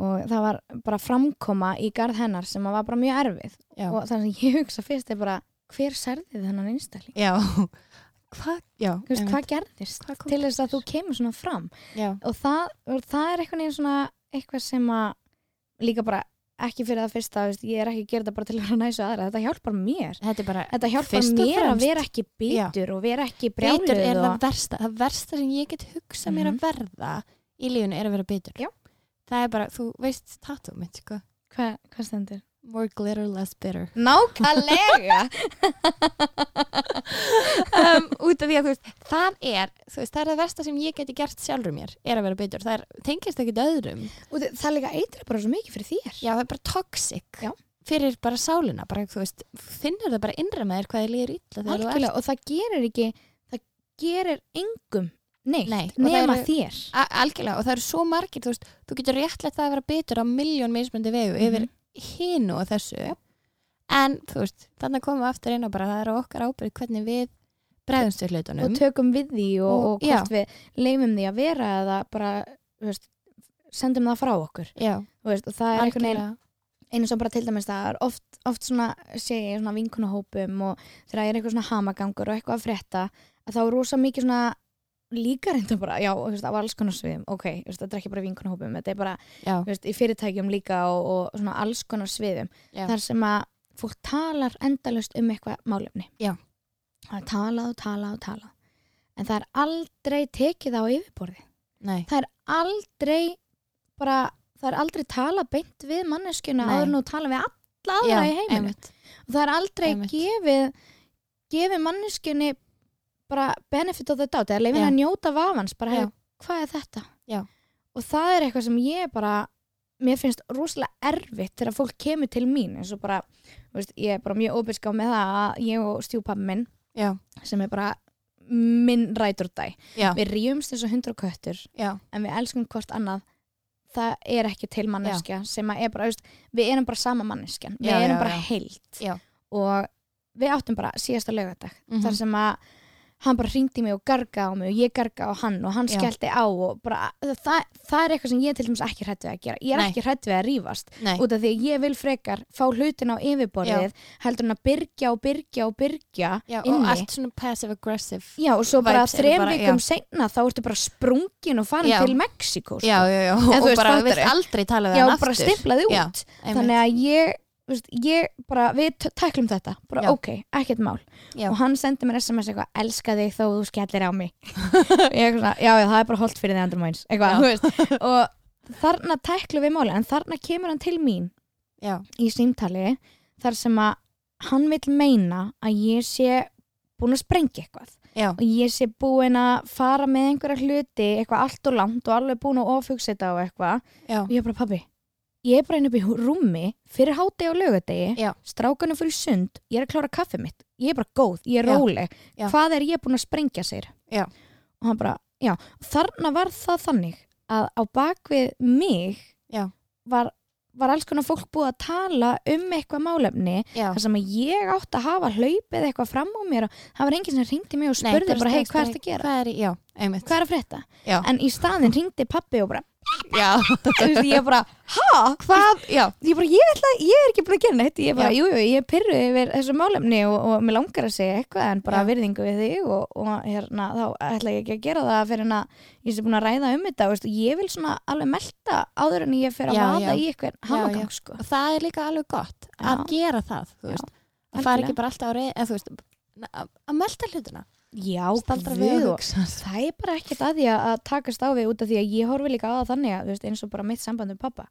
og það var bara framkoma í garð hennar sem var bara mjög erfið já, og þannig að ég hugsa fyrst er bara hver særði þennan einstakling? já. Hvað, já, veist, hvað gerðist Hvað til þess að þú kemur svona fram? Já, og það, og það er eitthvað svona eitthvað sem að líka bara ekki fyrir það fyrsta, veist, ég er ekki að gera þetta bara til að vera næsu aðra, þetta hjálpar mér. Þetta bara þetta hjálpar mér að vera ekki bitur og vera ekki bitur brjáluð er og... það versta það versta sem ég get hugsað mér að verða í lífunu er að vera bitur. Mhm. Já. það er bara, þú veist tattoo mitt sko. Hva, hvað stendur? More glitter, less bitter. Nákvæmlega. Um, út af því að þú veist það er, þú veist, það er það versta sem ég geti gert sjálfur mér, er að vera bitur. Það er, tengist ekkit öðrum. Og það er líka eitri bara svo mikið fyrir þér. Já, það er bara toxic Já. fyrir bara sálina, bara, þú veist finnur það bara innra með þér hvað þið líður illa þegar þú ert Algjörlega, og það gerir ekki það gerir engum neitt Nei, nema eru- þér. algjörlega, og það eru svo margir þú veist, þú getur réttlega það að vera bitur á miljón mismundi vegu yfir Mhm. Hinu og þessu. Já. en þú veist, þannig komum við aftur inn og bara það er á okkar ábyrgð hvernig við bregðumst við og hlutunum tökum við því og, Og- og hvort við leifum því að vera eða bara þú veist, sendum það frá okkur. Já, Þú veist, og það er einhvern veginn einu sem bara til dæmis það er oft, oft svona sé ég svona vinkunahópum og þegar er eitthvað svona hamagangur og eitthvað að frétta að þá er rosa mikið svona líka reynda bara, já, þú veist, á alls konar sviðum ok, þú veist, þetta er ekki bara vinkunahópum þetta er bara, veist, í fyrirtækjum líka og, og svona alls konar sviðum já, þar sem að fólk talar endalust um eitthvað málefni. Já. það er talað og talað og talað en það er aldrei tekið á yfirborði. Nei, það er aldrei bara, það er aldrei talað beint við manneskjuna en þú tala við alla aðra í heiminu og það er aldrei gefið gefið manneskjunni bara benefit of the doubt eða leifin að njóta vafans bara, hey, hvað er þetta? Já. og það er eitthvað sem ég bara mér finnst rosalega erfitt þegar fólk kemur til mín eins og bara, veist, ég er bara mjög óbyrska með það að ég og stjúpappi minn já, sem er bara minn ræturdæ já, við rýjumst eins og hundra köttur já, en við elskum hvort annað. Það er ekki til manneskja sem að er bara, veist, við erum bara sama manneskjan. Við erum bara heilt Já. og við áttum bara síðasta laugardag Mhm. þar sem að hann bara hringdi mig og garga á mig og ég garga á hann og hann Já. skellti á og bara, það, það er eitthvað sem ég til dæmis ekki hrætt við að gera ég er Nei. ekki hrætt við að rífast nei, út af því að ég vil frekar fá hlutin á yfirborðið heldur en að byrgja og byrgja og byrgja já, og inni allt svona passive aggressive Já, og svo bara vibes eru þrem bara- vikum já. seinna þá ertu bara sprungin og farin Já. til Mexiko sko. já, já, já, þú og veist, bara fattarðu? vilt aldrei tala við Já, hann bara aftur stimplaði út Já, einmitt. þannig að ég, veist, ég bara, við tæklum þetta bara Já. ok, ekkert mál. Já. og hann sendi mér SMS eitthvað, elska þig þó þú skellir á mig. Ég svona, já, já, það er bara holdt fyrir þig andur mæns eitthvað, þú veist. Og þarna tæklum við máli, en þarna kemur hann til mín já, í símtali þar sem að hann vil meina að ég sé búin að sprengja eitthvað. Já, og ég sé búin að fara með einhverja hluti eitthvað allt og langt og alveg búin að ofugsa þetta og eitthvað. Já, og ég bara pabbi ég er bara inn upp í rúmi fyrir hátegi og lögadegi strákanum fyrir sund, ég er að klára kaffi mitt ég er bara góð, ég er Já. róleg Já. hvað er ég búin að sprengja sér Já. og hann bara, já þarna var það þannig að á bakvið mig var, var alls konar fólk búið að tala um eitthvað málefni þar sem að ég átt að hafa hlaupið eitthvað fram á mér og það var enginn sem ringdi mig og Nei, spurði bara, hei, hvað bara- ertu að gera? hvað er, Hvað er að frétta? En í staðinn ringdi pappi og bara, já, veist, ég bara, ha? hvað, já, ég bara, ég, ætla, ég er ekki búin að gera neitt ég bara, Já. jú, jú, ég er pyrruð yfir þessu málefni og, og mér langar að segja eitthvað en bara Já. virðingu við þig og, og hérna, þá ætla ég ekki að gera það fyrir en að ég sé búin að ræða um þetta veist, ég vil svona alveg melta áður en ég fer að já. í eitthvað hamagang, sko og það er líka alveg gott að gera það, þú veist að fara algjörlega. ekki bara alltaf á reyð, en þú veist að melta hlutina, já, staldra við og og það. er bara ekkert að því að takast á við út af því að ég horfi líka á það þannig að veist, eins og bara mitt samband með pappa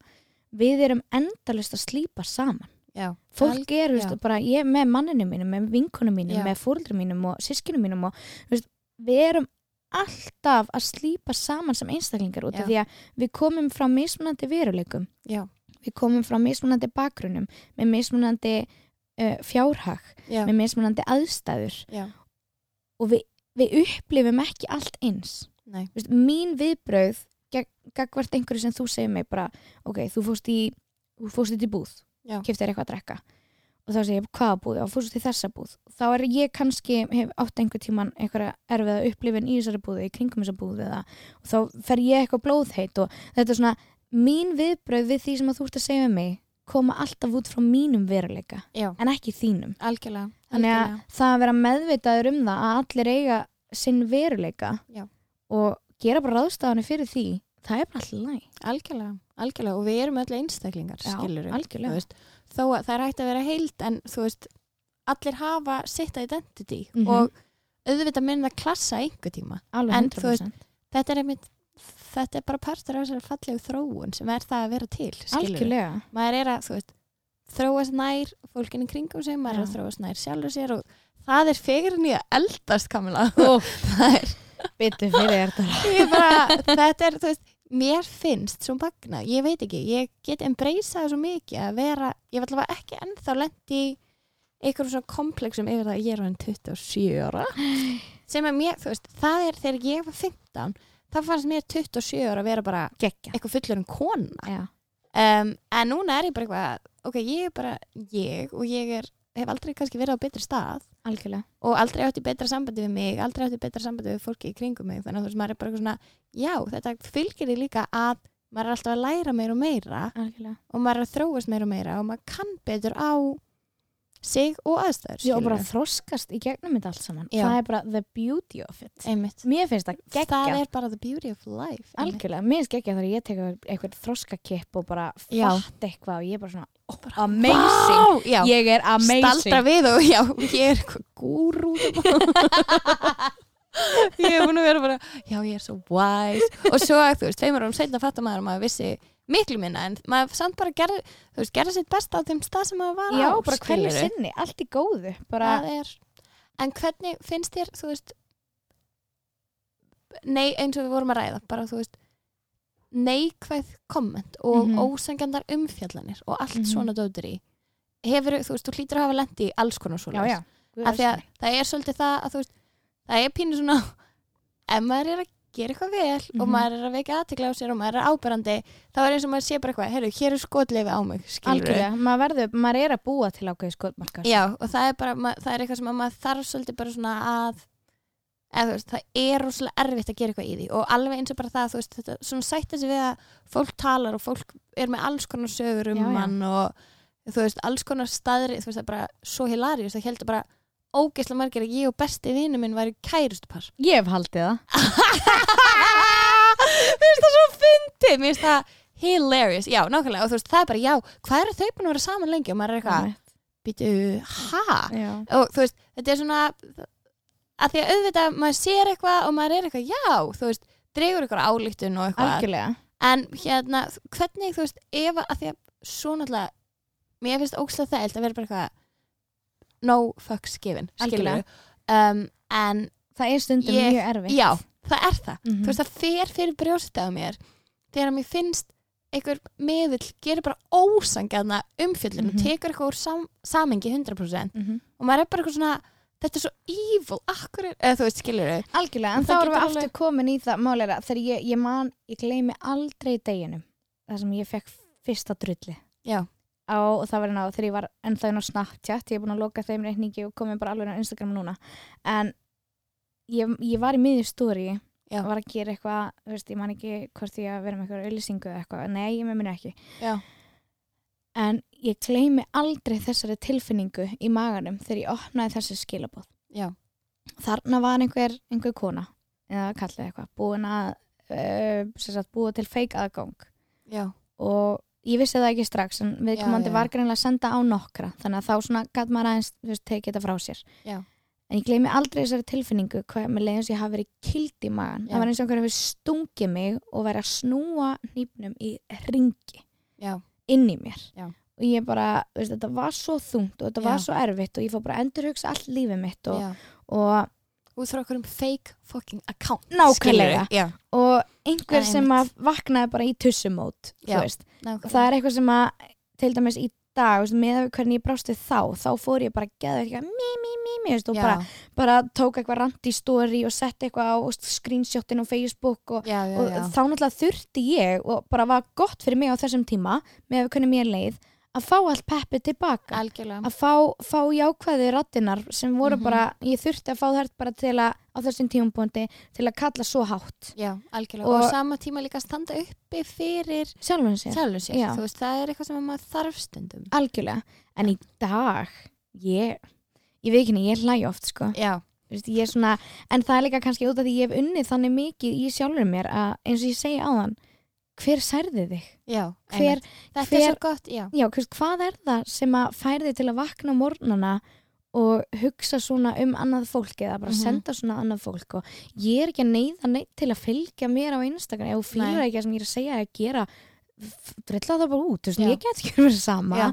við erum endalist að slípa saman. Já, fólk er, veist, bara ég með manninu mínum, með vinkunum mínum, Já. með fóreldrum mínum og sískinum mínum og veist, við erum alltaf að slípa saman sem einstaklingar út af því að við komum frá mismunandi veruleikum. Já, við komum frá mismunandi bakgrunum með mismunandi uh, fjárhag já, með mismunandi aðstæður já, og við, við upplifum ekki allt eins. Vist, mín viðbröð gagvart einhverju sem þú segir mig bara ok, þú fórst í þú fórst út í búð, Já. keftir eitthvað að drekka. Og þá segir ég hvaða búð? Og fórstu til þessa búð. Þá er ég kannski, hef átt einhver tíman einhverja erfiða upplifin í þessari búðu í kringum þessa búðu eða, og þá fer ég eitthvað blóðheit og þetta er svona mín viðbröð við því sem að þú ert að segja mig koma alltaf út frá mínum veruleika já, en ekki þínum algjörlega, þannig að algjörlega. það að vera meðvitaður um það að allir eiga sinn veruleika Já. og gera bara ráðstafanir fyrir því það er bara alltaf læg algjörlega, algjörlega og við erum öll einstaklingar Já, skilur algjörlega. veist, þó að það er hægt að vera heild en þú veist, allir hafa sitt identity Mhm. og auðvitað það klassa einhver tíma alveg En þú veist, 100% þetta er einmitt þetta er bara partur af þessari fallegu þróun sem er það að vera til algjörlega. Maður er að veist, þróast nær fólkinni kringum sig, maður er að Já. þróast nær sjálfur sér og það er en ég eldast kamila það er, bitur fyrir bara, þetta er þú veist, mér finnst svo magna ég veit ekki, ég get embraceað svo mikið að vera, ég var allavega ekki ennþá lendi í einhverjum svona komplexum yfir það að ég er hann 27 ára. Sem er mér, þú veist, það er þegar ég var 15 það fannst mér 27 ára að vera bara geggja. eitthvað fullur en kona já, um, en núna er ég bara eitthvað ok, ég er bara ég og ég er, hef aldrei kannski verið á betri stað. Algjörlega. Og aldrei átti betra sambandi við mig aldrei átti betra sambandi við fólki í kringum mig. Þannig að þú veist, maður er bara eitthvað svona já, þetta fylgir því líka að maður er alltaf að læra meira og meira. Algjörlega. Og maður er að þróast meira og meira og maður kann betur á sig og aðstæður Já, og bara þroskast í gegnum þetta allt saman. Já. það er bara the beauty of it. Einmitt. Mér finnst það það geggja er bara the beauty of life einmitt. algjörlega, mér finnst geggja þegar ég tek eitthvað þroskakipp og bara Já. fatt eitthvað og ég er bara svona oh, amazing. Vá, já, ég er amazing. Staldra við og já, ég er eitthvað gúrú. Ég er búin að vera bara já, ég er svo wise. Og svo, þú veist, tveimur árum setna fattar maður að maður vissi miklu minna en maður samt bara gerði, þú veist, gerði sitt besta á þeim stað sem maður var já, á bara hverju skilurðu. sinni, allt í góðu bara, það er en hvernig finnst þér, þú veist nei, eins og við vorum að ræða bara, þú veist neikvæð komment og Mhm. ósangandar umfjallanir og allt Mhm. svona dótur í hefur, þú veist, þú hlýtur að hafa lendi í alls konar svona já, já Guð af því að elski mig. það er svolítið það að þú veist það er pínu svona ef maður er að gera eitthvað vel og Mhm. maður er að vekja aðtikla á sér og maður er áberandi þá er eins og maður sé bara eitthvað heyrðu, hér er skotleifi á mig algjörlega, maður verður, maður er að búa til ákveði skotmarkar já, og það er bara, ma- það er eitthvað sem að maður þarf svolítið bara svona að eða veist, það er rosalega erfitt að gera eitthvað í því og alveg eins og bara það, þú veist, þetta svona sætti sig við að fólk talar og fólk er með alls konar sögur um Já, já. mann og þú veist, alls konar staðri þú veist, það er bara svo hilarious, það heldur bara ógeðslega margir að ég og besti vinnu minn væri kærustupar. Ég hef haldið það. Mér finnst það svo fyndið, mér finnst það hilarious, já, nákvæmlega, og þú veist, það er bara, já, hvað eru þau búin að vera saman lengi? Og maður er eitthvað, býtu, ha? já, Og þú veist, þetta er svona, að því að auðvitað maður sér eitthvað og maður er eitthvað, já, þú veist, dregur eitthvað álíktun og eitthvað, algjörlega. En hérna, hvernig, þú veist, ef að, því að svo náttúrulega, mér finnst ókslega þægilt að vera bara eitthvað, no fucks given, um, en það er stundum Ég- mjög erfitt. Já, það er það. Mhm. þú veist það fer fyrir brjóstið á mér þegar mér finnst einhver meðvill gerir bara ósangjarna umfjöllun og Mhm. tekur eitthvað úr sam, samengi 100% Mhm. og maður er bara eitthvað svona þetta er svo evil, akkur eða þú veist, skilur þau Algjörlega, en þá það erum við aftur komin í það máleira þegar ég, ég man, ég gleymi aldrei deginum þar sem ég fekk fyrsta drulli já, á, og það var inn á þegar ég var ennþá inn á Snapchat ég er búin að loka þeim reikningi og komið bara alveg inn á Instagram núna. En ég, ég var í miðjum stóri Já. var að gera eitthvað, þú veist, ég man ekki hvort ég að vera með eitthvað auðlýsingu eða eitthvað. Nei, ég með minni ekki. Já, en ég gleymi aldrei þessari tilfinningu í maganum þegar ég opnaði þessi skilabóð já, þarna var einhver, einhver kona eða kallið eitthvað, búin að uh, sem sagt, búa til feik aðgang. Já, og ég vissi það ekki strax en viðkomandi var greinlega að senda á nokkra þannig að þá svona gæt maður aðeins þú veist, tekið þetta frá sér. Já. en ég gleymi aldrei þessari tilfinningu hvað með leiðins ég hafi verið kild í magan Já. það var eins og einhver hefur stungið mig og verið að snúa nýpnum í ringi já, inn í mér. Já. og ég bara, þú veist, þetta var svo þungt og þetta var svo erfitt og ég fór bara að endurhugsa allt lífið mitt og, út frá okkur um fake fucking account Nákvæmlega. og einhver er sem að vaknaði bara í tussumót þú veist, nákvæmlega. það er eitthvað sem að til dæmis í dag, veist, með hvernig ég brást við þá, þá fór ég bara að geða eitthvað mí, mí, mí, mí, veist, og bara, bara tók eitthvað rand í story og sett eitthvað á screenshotin á Facebook og, já, já, og já. þá náttúrulega þurfti ég og bara var gott fyrir mig á þessum tíma með hvernig mér leið að fá allt peppi tilbaka. Algjörlega. Að fá, fá jákvæði rattinar sem voru Mhm. bara, ég þurfti að fá þær bara til að, á þessum tímapunkti til að kalla svo hátt. Já, Og- og, sama tíma líka standa uppi fyrir sjálfum sér, sjálfur sér, veist, það er eitthvað sem maður þarf stundum. Algjörlega. En í dag, ég ég veit ekki henni, ég hlæ oft sko. Já, Þú veist, ég er svona, en það er líka kannski út af því ég hef unnið þannig mikið í sjálfur mér að eins og ég segi áðan hver særði þig? já, Hver, þetta hver- er svo gott, já já, hvað er það sem að færi þig til að vakna á morgnana og hugsa svona um annað fólk eða bara Mhm. senda svona annað fólk og ég er ekki að neyða neitt til að fylgja mér á Instagram fýlar Nei. ekki það sem ég er að segja að gera drilla það bara út, þú veist, Já. ég get ekki verið sama. Já.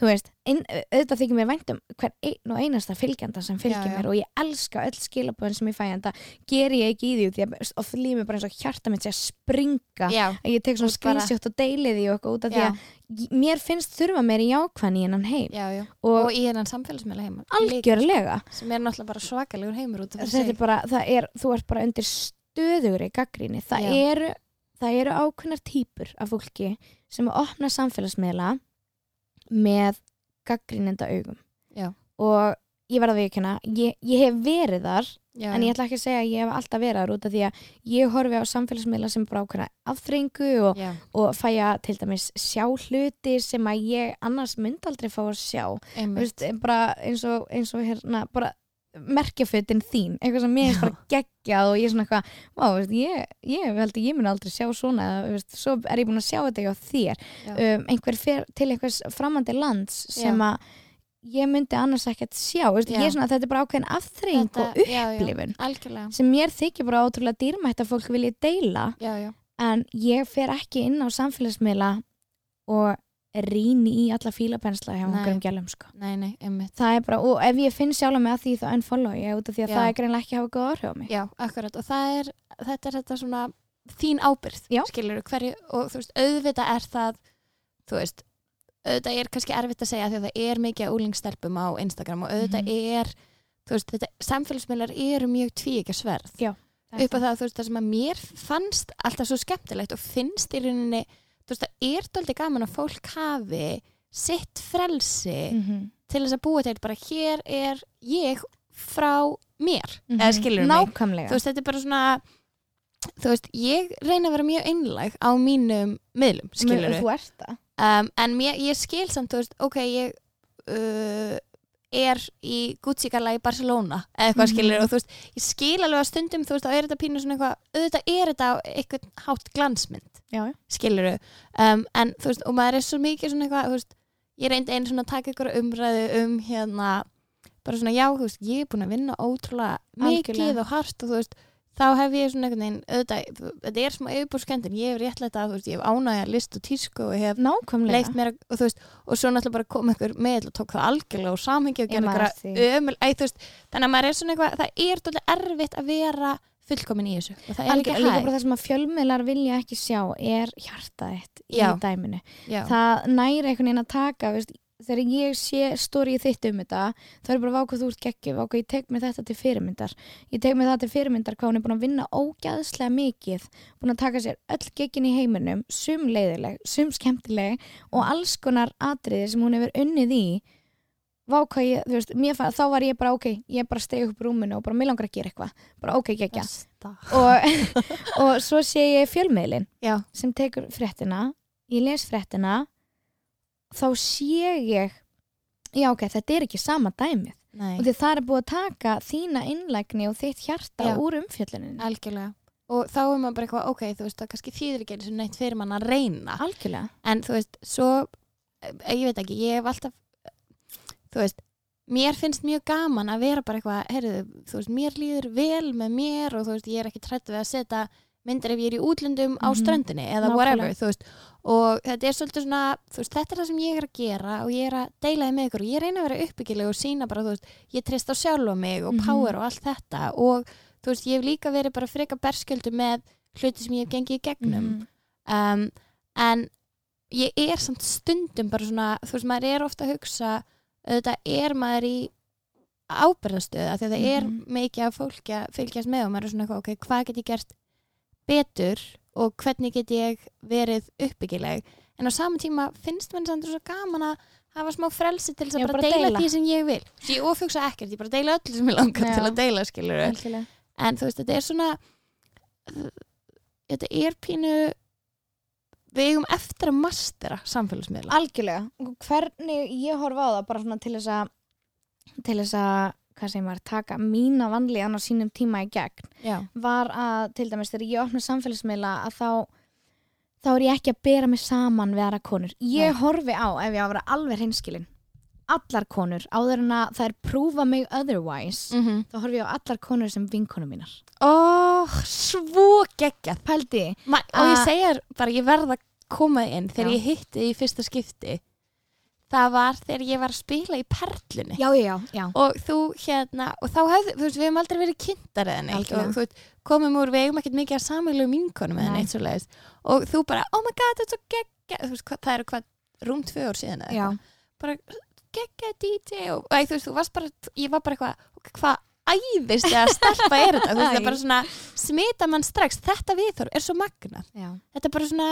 þú veist, ein, auðvitað þykir mér væntum hver einn og einasta fylgjanda sem fylgir Já, já. mér og ég elska öll skilabóðin sem ég fæ en það ger ég ekki í því því að oft líf mér bara eins og hjarta mitt sé að springa. Já, að ég tek svona Þú bara- screenshot og deili því og eitthvað út af því já, að ég- mér finnst þurfa meiri jákvæðan í hennan heim. Já, já. Og, og í hennan samfélagsmiðla heima. Algjörlega. Sem er náttúrulega bara svakalegur heimur út af þetta er bara, það er, þú ert bara undir stöðugri gaggríni það Já. eru, það eru ákveðnar típur af fólki sem að opna samfélagsmiðla með gaggrínenda augum. Já. og ég verða að viðkjöna ég, ég hef verið þar já, en ég ætla ekki að segja að ég hef alltaf verið þar út af því að ég horfi á samfélagsmiðla sem bara ákveðna afþrengu og, og fæ að til dæmis sjá hluti sem að ég annars mynd aldrei fá að sjá. Veist, bara eins og, eins og hérna, bara merkjafötin þín, eitthvað sem mér er bara geggjað og ég er svona eitthvað, vá, veist, ég, ég held að ég mun aldrei sjá svona veist, svo er ég búin að sjá þetta hjá þér Já. um, einhver fer til einhvers framandi lands sem Já. að ég myndi annars ekkert sjá veist, Já. ég er svona, þetta er bara ákveðin afþreying Þetta- og já, já. upplifun algjörlega, sem mér þykir bara ótrúlega dýrmætt að fólk vilja deila já, já, en ég fer ekki inn á samfélagsmiðla og rýni í alla fílapensla hjá Nei. einhverjum gælum sko nei, nei, það er bara, og ef ég finn sjálf mig að því þá unfollow ég út af því að Já. það er greinlega ekki að hafa góð áhrif á mig Já, akkurat og það er, þetta er þetta svona þín ábyrð, Já. skilur hverju og þú veist, auðvitað er það þú veist, auðvitað er kannski erfitt að segja því að það er mikið úlingstelpum á Instagram og auðvitað Mhm. er þú veist, þetta, samfélagsmiðlar eru mjög tvíekja sverð Já, upp á það, þú veist, það sem að mér fannst alltaf svo skemmtilegt og finnst í rauninni þú veist, það er dóldi gaman að fólk hafi sitt frelsi mm -hmm. til þess að búa til bara hér er ég frá mér, eða skilur mig. Nákvæmlega. Þú veist, þetta er bara svona þú veist, ég reyna að vera mjög einlæg á mínum miðlum, skilur þú ert það. Um, en mér, ég skil samt, þú veist, ok ég uh, er í Gucci-gala í Barcelona eða eitthvað Mhm. skilur og þú veist, ég skil alveg að stundum þú veist, þá er þetta pínu svona eitthvað auðvitað er þetta á eitthvað hátt glansmynd skilur um, en þú veist, og maður er svo mikið svona eitthvað, þú veist, ég reyndi einu svona að taka ykkur umræðu um hérna bara svona, já, þú veist, ég er búin að vinna ótrúlega mikið og hart og þú veist, þá hef ég svona einhvern veginn, auðvitað, þetta er smá yfirbúrskendin, ég hef réttlega að, þú veist, ég hef ánægja list og tísku og hef nákvæmlega. leikt mér að, og þú veist, og svo náttúrulega bara kom ykkur með og tók það algjörlega og samhengi og gera ykkur ömul, æ, þú veist, þannig að maður er svona eitthvað, það er dálítið erfitt að vera fullkomin í þessu. Og það er ekki líka hægt. bara það sem að fjölmiðlar vilja ekki sjá er hjartaðitt í dæminu. Já, það næri einhvern veginn að taka veist, þegar ég sé stórið þitt um þetta þá er bara vákvað þú ert geggjum vákvað ég tek mér þetta til fyrirmyndar. Ég tek mér það til fyrirmyndar hvað hún er búin að vinna ógæðslega mikið búin að taka sér öll geggin í heiminum sum leiðileg, sum skemmtileg og alls konar atriði sem hún hefur unnið í vákvað ég, þú veist, mér, fa- þá var ég bara ok ég bara að stega upp rúminu og bara mér langar að gera eitthvað. Bara ok, geggja besta. og, og svo sé ég fjölmiðlin Já, sem tekur fréttina ég les fréttina þá sé ég já ok, þetta er ekki sama dæmið. Nei. og því það er búið að taka þína innlægni og þitt hjarta Já. úr umfjöllunin algjörlega. Og þá er maður bara eitthvað, ok, þú veist, það kannski þýðir ekki eins og neitt fyrir mann að reyna. Algjörlega. En þú veist, svo eh, ég veit ekki, ég hef alltaf þú veist, mér finnst mjög gaman að vera bara eitthvað, heyrðu, þú veist mér líður vel með mér og þú veist, ég er ekki trættu við að setja myndir ef ég er í útlöndum á Mhm. ströndinni eða Nákvæmlega. whatever, þú veist og þetta er svolítið svona, þú veist, þetta er það sem ég er að gera og ég er að deila þið með ykkur og ég reyna að vera uppbyggileg og sína bara, þú veist ég treyst á sjálfa mig og Mhm. power og allt þetta og þú veist, ég hef líka verið bara freka berskjöldu með hluti sem ég hef gengið í gegnum Mhm. um, en ég er samt stundum bara svona, þú veist, maður er ofta að hugsa auðvitað er maður í ábyrðastöð af því að það er Mhm. mikið af fólki að fylgjast með og maður er svona ok, hvað get ég gert betur og hvernig get ég verið uppbyggileg en á sama tíma finnst mann samt svo gaman að hafa smá frelsi til þess að bara, bara deila, deila. því sem ég vil Svo ég ofugsa ekkert, ég bara deila öllu sem ég langar Já. til að deila skilur en þú veist, þetta er svona þetta er pínu við eigum eftir að mastera samfélagsmiðla Algjörlega. Hvernig ég horfa á það bara svona til þess að til þess að, hvað segir maður, taka mína vanlíðan á sínum tíma í gegn já, var að, til dæmis, þegar ég opna samfélagsmiðla að þá þá er ég ekki að bera mig saman við aðra konur. Ég Nei. horfi á, ef ég á að vera alveg hreinskilin, allar konur, áður en að það er prúfa mig otherwise, mm þá horfi ég á allar konur sem vinkonum mínar. ó, svo geggjað. Pældi, Ma og ég Að- segja bara, ég verð að koma inn þegar Já. ég hitti í fyrsta skipti það var þegar ég var að spila í perlunni. Já, já, já, og þú hérna, og þá hefði, þú veist, við hefum aldrei verið kynntar eða neitt Algjörlega. og þú veist, komum úr, við eigum ekkert mikið að sameilu vinkonum eða Nei. neitt svo leiðis og þú bara, oh my god, þetta er svo geggja þú veist, það eru hvað, rúm tvö ár síðan eða bara geggja DJ og, og þú veist, þú varst bara, ég var bara eitthvað hvað æðist að stelpa er þetta? Þú veist, það er bara svona, smita mann strax þetta viðþór er svo magnað. Já. þetta er bara svona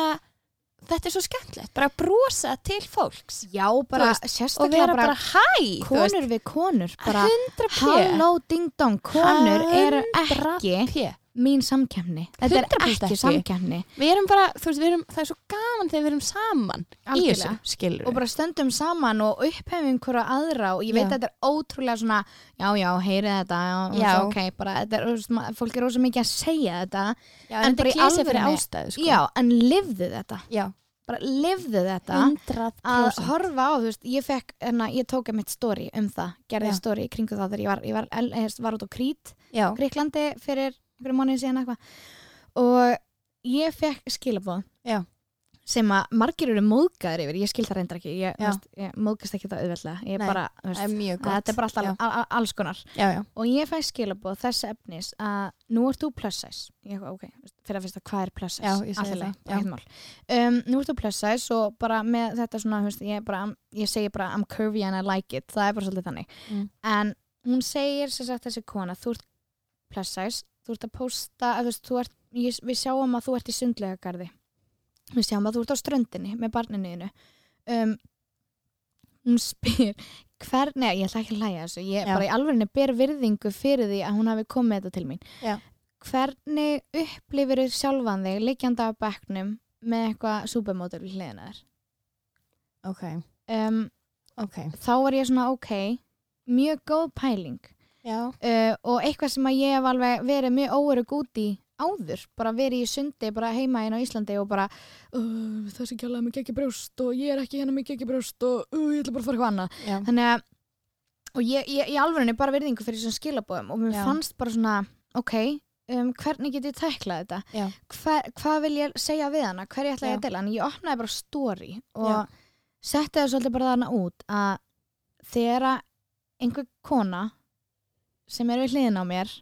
þetta er svo skemmtilegt, bara að brosa til fólks. Já, bara veist, og sérstaklega vera bara, bara hæ konur við konur, bara 100 p. Halló ding dong, konur eru ekki 100 p mín samkefni. Þetta er 100% ekki samkefni. við erum bara, þú veist, við erum, það er svo gaman þegar við erum saman í þessu, Algjörlega. skilur Og bara stöndum saman og upphefum hverja aðra og ég veit Já. að þetta er ótrúlega svona, já, já, heyrið þetta, já, Já. ok, bara, þetta er, fólk er ósað mikið að segja þetta, já, en en bara í alvörunni- ástæðu sko. já, en lifðu þetta, já, bara lifðu þetta. 100% að horfa á, þú veist, ég fekk enna, ég tók að mitt story um það gerði í kringu það þegar ég var, ég var, ég var, var út á Krít, Greiklandi fyrir einhverju mánuði síðan eitthvað. Og ég fekk skilabóð Já. sem að margir eru móðgæður yfir, ég skil það reyndar ekki. Ég, veist, ég móðgast ekki það auðveldlega. Ég Nei, bara, það er veist, gott. þetta er bara alltaf já, al, al, alls konar. Já, já, og ég fæ skilabóð þess efnis að nú ert þú plus size. Ég, eitthvað, ok, fyrir að fyrsta hvað er plus size? Já, ég segi Allt í lagi, það, já. ekkert mál. um, nú ert þú plus size og bara með þetta svona, veist, ég, bara, ég segi bara I'm curvy and I like it, það er bara svolítið þannig. Mm. en hún segir sagt þessi kona, þú ert plus size þú ert að posta, að, veist, ert, ég, við sjáum að þú ert í sundlega garði við sjáum að þú ert á ströndinni með barninuðinu um, hún spyr hver, nei, ég ætla ekki að hlæja þessu. Ég Já. bara í alvegni ber virðingu fyrir því að hún hafi komið þetta til mín. Já. hvernig upplifir þú sjálfan þig liggjandi á bekknum með eitthvað supermodel við hliðina þér? Ok, um, ok. þá var ég svona ok mjög góð pæling uh, og eitthvað sem að ég hef alveg verið mjög óörug út í áður, bara verið í sundi bara heima inn á Íslandi og bara uh, þessi kjálega með ekki brjóst og ég er ekki hérna með ekki brjóst og uh, ég ætla bara að fara já, þannig að og ég, ég, ég alveg bara verðingu fyrir þessum skilabóðum og mér Já. fannst bara svona ok, um, hvernig get ég tæklað þetta? Hver, hvað vil ég segja við hana? Ætla ég Já. að deila, en ég opnaði bara story og Já. setti það svolítið bara þarna út að þegar einhver kona sem er við hliðin á mér.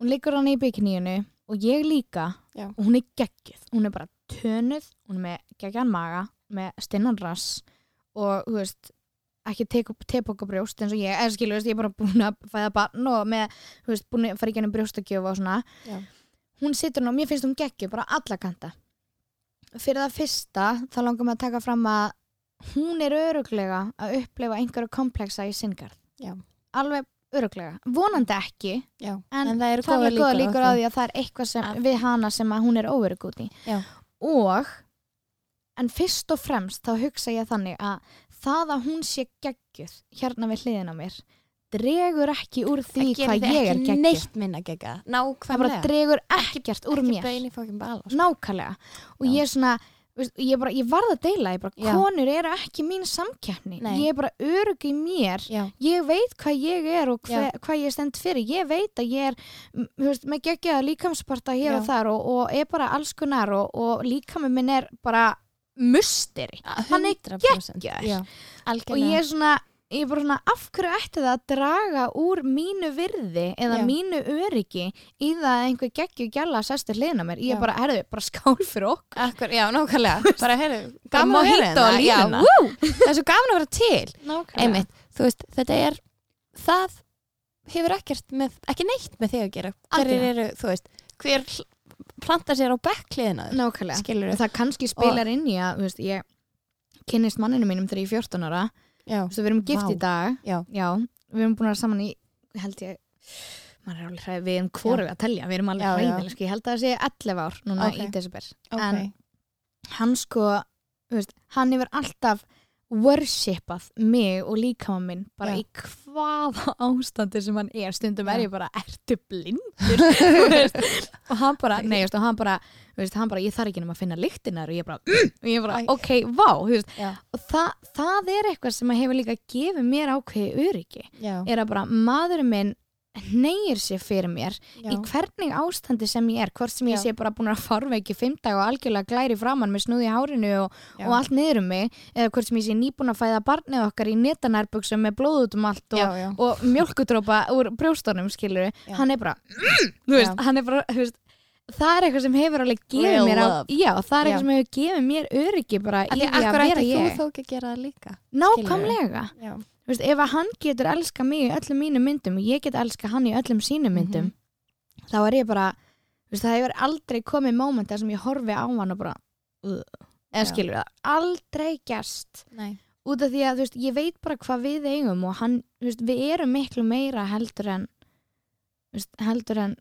Hún liggur hann í bygginíunu og ég líka. Já. og hún er geggjuð, hún er bara tönuð hún er með geggjan maga með stinnan rass og þú veist ekki tepoka brjóst eins og ég. Eða skilu, ég er bara búin að fæða barn og með, þú veist, búin að fara í gennum brjóstakjöf og svona. Já. hún situr nú, mér finnst hún geggjuð bara alla kanta. Fyrir það fyrsta þá langar maður að taka fram að hún er öruglega að upplefa einhverju komplexa í sinngarð Já. alveg öruglega, vonandi ekki já en, það eru er góða líkur á því. að það er eitthvað sem, Að- við hana sem að hún er óörug út í. Já. og en fyrst og fremst þá hugsa ég þannig að það að hún sé geggjuð hérna við hliðin á mér dregur ekki úr því hvað ég er ekki geggjuð. neitt minna gegga það bara nákvæmlega. dregur ekkert úr mér. sko. nákvæmlega. Og Já. ég er svona ég, bara, ég varð að deila, ég bara, Já. konur eru ekki mín samkeppni, Nei. ég er bara örug í mér, já, ég veit hvað ég er og hve, Já. hvað ég stend fyrir ég veit að ég er þú veist, með geggjaða líkamsparta hér Já. og þar og, og er bara alls konar og, og líkami minn er bara musteri Hann er 100%. geggjaður. já, og ég er svona ég er bara svona, af hverju ætti það að draga úr mínu virði eða Já. mínu öryggi í það að einhver geggju gjalla sestur hliðina mér, ég Já. er bara, herðu, bara skál fyrir okkur Akkur, já, nákvæmlega bara, heyrðu, gaman að mojito á hérna. Já, línuna. wú, það er svo gaman að vera til Nákvæmlega. einmitt, þú veist, þetta er það hefur ekkert með, ekki neitt með þig að gera hverjir Algjörlega. eru, þú veist hver hl- planta sér á bekkliðina nákvæmlega skilur og það kannski spilar inn í að þú veist, ég kynnist manninu mínum þegar ég er 14 ára já, veist, við erum gift Vá. í dag Já. við erum búin að vera saman í held ég maður er alveg hræð, við erum hvora við að telja við erum alveg Já, já. hræðileg, sko, ég held að það sé 11 ár núna Ok. í desember ok en hann sko veist, hann hefur alltaf worshipað mig og líkama minn bara Já. í hvaða ástandi sem hann er. Stundum er Já. ég bara, ertu blindur? Og hann bara, nei, veist, og hann bara, veist, hann bara ég þarf ekki nema að finna lyktinar og ég bara, mm, og ég bara ok, vá, og það, það er eitthvað sem að hefur líka gefið mér ákveði öryggi. Já, er að bara maðurinn minn neyir sér fyrir mér já, í hvernig ástandi sem ég er hvort sem ég Já. sé bara búin að farveiki fimm dag og algjörlega glæri framann með snúði í hárinu og, já, og allt niður um mig eða hvort sem ég sé nýbúin að fæða barnið okkar í netanærbuxum með blóð út um allt og, já, já, og mjölkudrópa úr brjóstónum skilur Já. hann er bara mm, veist, Já. hann er bara þú veist, það er eitthvað sem hefur alveg gefið Real mér á, já, það er Já. eitthvað sem hefur gefið mér öryggi bara í að vera ætti þú ég. þó ekki að gera það líka nákvæmlega. Já, veist, ef að hann getur elska mig í öllum mínum myndum og ég get elska hann í öllum sínum myndum Mhm. þá er ég bara veist, það hefur aldrei komið móment þar sem ég horfi á hann og bara uh, eða Já. skilur það, aldrei gerst nei, út af því að veist, ég veit bara hvað við eigum og hann, við erum miklu meira heldur en heldur en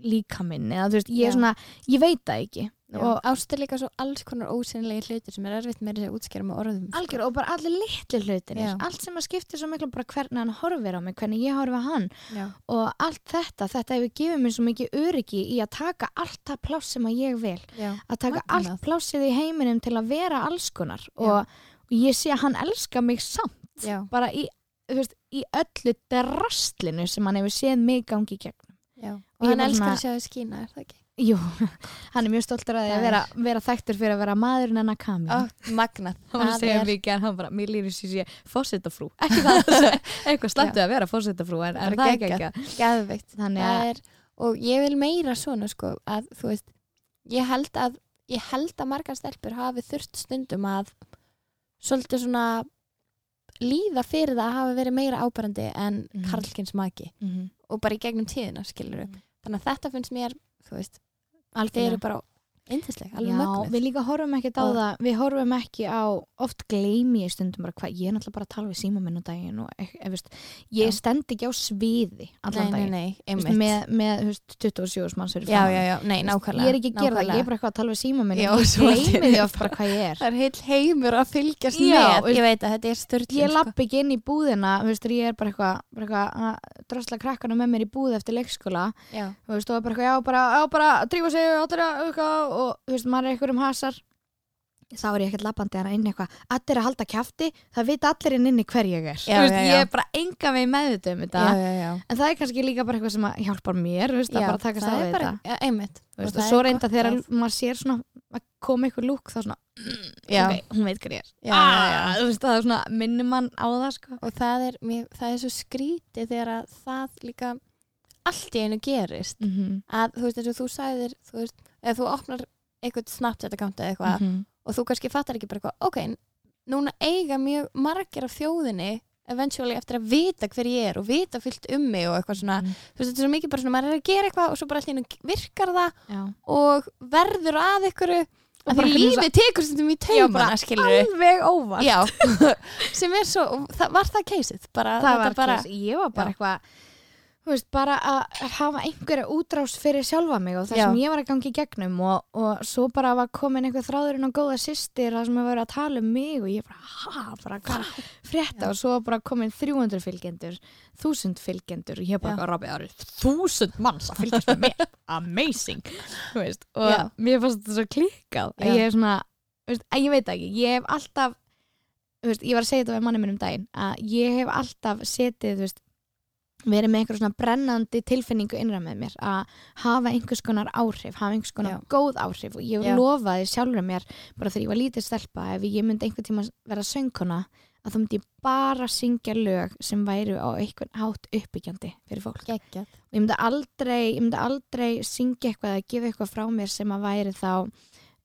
líka minn eða þú veist, ég Já. er svona, ég veit það ekki og og ást er líka svo alls konar ósynlegi hlutir sem er erfitt með að útskjara með orðum sko. algjör og bara allir litli hlutir. Já. allt sem að skiptir svo miklu bara hvernig hann horfir á mig, hvernig ég horfi á hann. Já, og allt þetta, þetta hefur gefið mér svo mikið öryggi í að taka allt það pláss sem að ég vil, já, að taka Magnað. allt plássið í heiminum til að vera alls konar. Og, og ég sé að hann elskar mig samt. Já, bara í, veist, í öllu drastlinu sem hann hefur séð mig gangi í gegn já. Og og hann elskar að sjá þið skína, er það ekki? Jú, hann er mjög stoltur að að er- vera, vera þekktur fyrir að vera maðurinn hennar Kami Ó, magnað. Hann að er- mikið en hann bara, mér lýri sér sé fósittafrú, ekki það eitthvað slættu að vera fósittafrú en, en það er ekki geðveikt. Þannig að, og ég vil meira svona sko að þú veist ég held að, ég held að margar stelpur hafi þurft stundum að svolítið svona líða fyrir það að hafa verið meira ábærandi en Mhm. karlkins maki mm og bara í gegnum tíðina skilur Mhm. þannig að þetta finnst mér, þú veist þeir algjörlega eru bara yndisleg, alveg Já, mögnuð við líka horfum ekki á Og- það við horfum ekki á, oft gleymi ég stundum bara hvað, ég er náttúrulega bara að tala við síma minn á daginn og e, e, veist, ég Já. stend ekki á sviði allan nei, nei, daginn. nei, Veist, einmitt. með, með veist, 27 manns fyrir já, framan. já, já, nei, nákvæmlega ég er ekki að gera það, ég er bara eitthvað að tala við síma minn Já, og ég gleymi því oft bara hvað ég er. Það er heill heimur að fylgjast Já, með veist, ég veit að þetta er störtlun ég lapp ekki inn í búðina þú veist, ég er bara eitthvað, bara eitthvað að drosla krakkana með mér í búð eftir leikskóla já, þú veist, og bara eitthvað, já, bara, já, bara og þú veist, maður er eitthvað um hasar þá er ég ekkert lappandi að inn eitthvað allir að halda kjafti, það vita allir inn inni hver ég er, Já, þú veist, já, já. ég er bara enga veginn meðvitað um þetta, já, já, já. en það er kannski líka bara eitthvað sem að hjálpar mér, þú veist, að bara takast á það við er bara, þetta ja, einmitt veist, og er svo reynda þegar að- maður sér svona að koma eitthvað lúk þá svona, já, ok, hún veit hver ég er já, já, já. Ah, þú veist, það er svona minnum mann á það sko. og það er, mér, það er svo skrítið þegar að það líka allt í einu gerist mm -hmm. að þú veist eins og þú sagðir þú veist, eða þú opnar eitthvað Snapchat account eða eitthvað Mhm. og þú kannski fattar ekki bara eitthvað, ok, núna eiga mjög margir af þjóðinni eventually eftir að vita hver ég er og vita fyllt um mig og eitthvað svona Mhm. þú veist, þetta er svo mikið bara svona, maður er að gera eitthvað og svo bara allir virkar það Já. og verður að Og að því lífið tekur Já, bara taumana skilur alveg óvart sem er svo það, var það keisið bara, það var bara, ég var bara eitthvað þú veist, bara að hafa einhverja útrás fyrir sjálfa mig og það Já. sem ég var að gangi í gegnum og, og svo bara var komin einhver þráðurinn og góða systir það sem hefur verið að tala um mig og ég bara, ha, bara hvað frétta og svo bara komin 300 fylgjendur 1000 fylgjendur og ég bara. Robby, það eru 1000 manns að fylgjast með mér amazing, þú veist og Já. mér fannst þetta svo klikkað að ég er svona, veist, að ég veit ekki ég hef alltaf veist, ég var að segja þetta við manni minn um daginn að ég hef alltaf setið þú veist, verið með einhver svona brennandi tilfinningu innra með mér að hafa einhvers konar áhrif hafa einhvers konar Já. góð áhrif og ég Já. lofaði sjálfur mér bara þegar ég var lítið stelpa ef ég myndi einhvern tíma vera söngkona að þá myndi ég bara syngja lög sem væru á einhvern hátt uppbyggjandi fyrir fólk geggjað og ég myndi aldrei, ég myndi aldrei syngja eitthvað eða gefa eitthvað frá mér sem að væri þá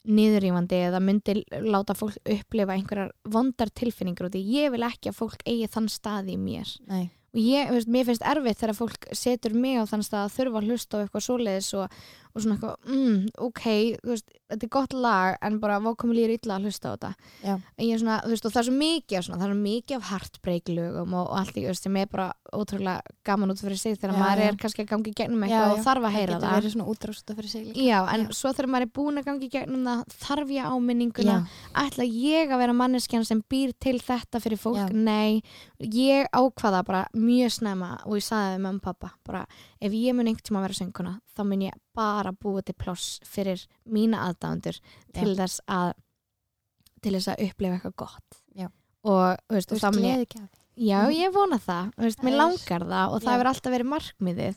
niðurýfandi eða myndi láta fólk upplifa einhverjar vondar tilfinningur og því ég vil ekki að fólk eigi þann stað í mér Nei. Og ég, veist, mér finnst erfitt þegar fólk setur mig á þann stað að þurfa að hlusta á eitthvað svoleiðis og, og svona eitthvað, mm, ok þú veist, þetta er gott lag en bara hvað komið líður illa að hlusta á þetta. Já. en ég er svona, þú veist, og það er svo mikið svona, það er svo mikið af heartbreak lögum og, og allt í veist, sem er bara ótrúlega gaman út fyrir sig þegar Já, maður er kannski að gangi gegnum eitthvað já. og þarf að það heyra getur það, verið svona útrásta fyrir sig líka. Já, en svo þegar maður er búin að gangi gegnum það þarf ég áminninguna ætla ég að vera manneskjan sem býr til þetta fyrir fólk, nei. Ég ákvaða bara mjög snemma og ég sagði við mamma og pappa bara, ef ég mun einhvern tíma að vera sönguna þá mun ég bara búa til pláss fyrir mína aðdándur til þess að til þess að upplifa eitthvað gott. Já. og, þú veist, þá mun ég já, Mhm. ég vona það, þú veist, Það mér langar það og það Já. hefur alltaf verið markmiðið.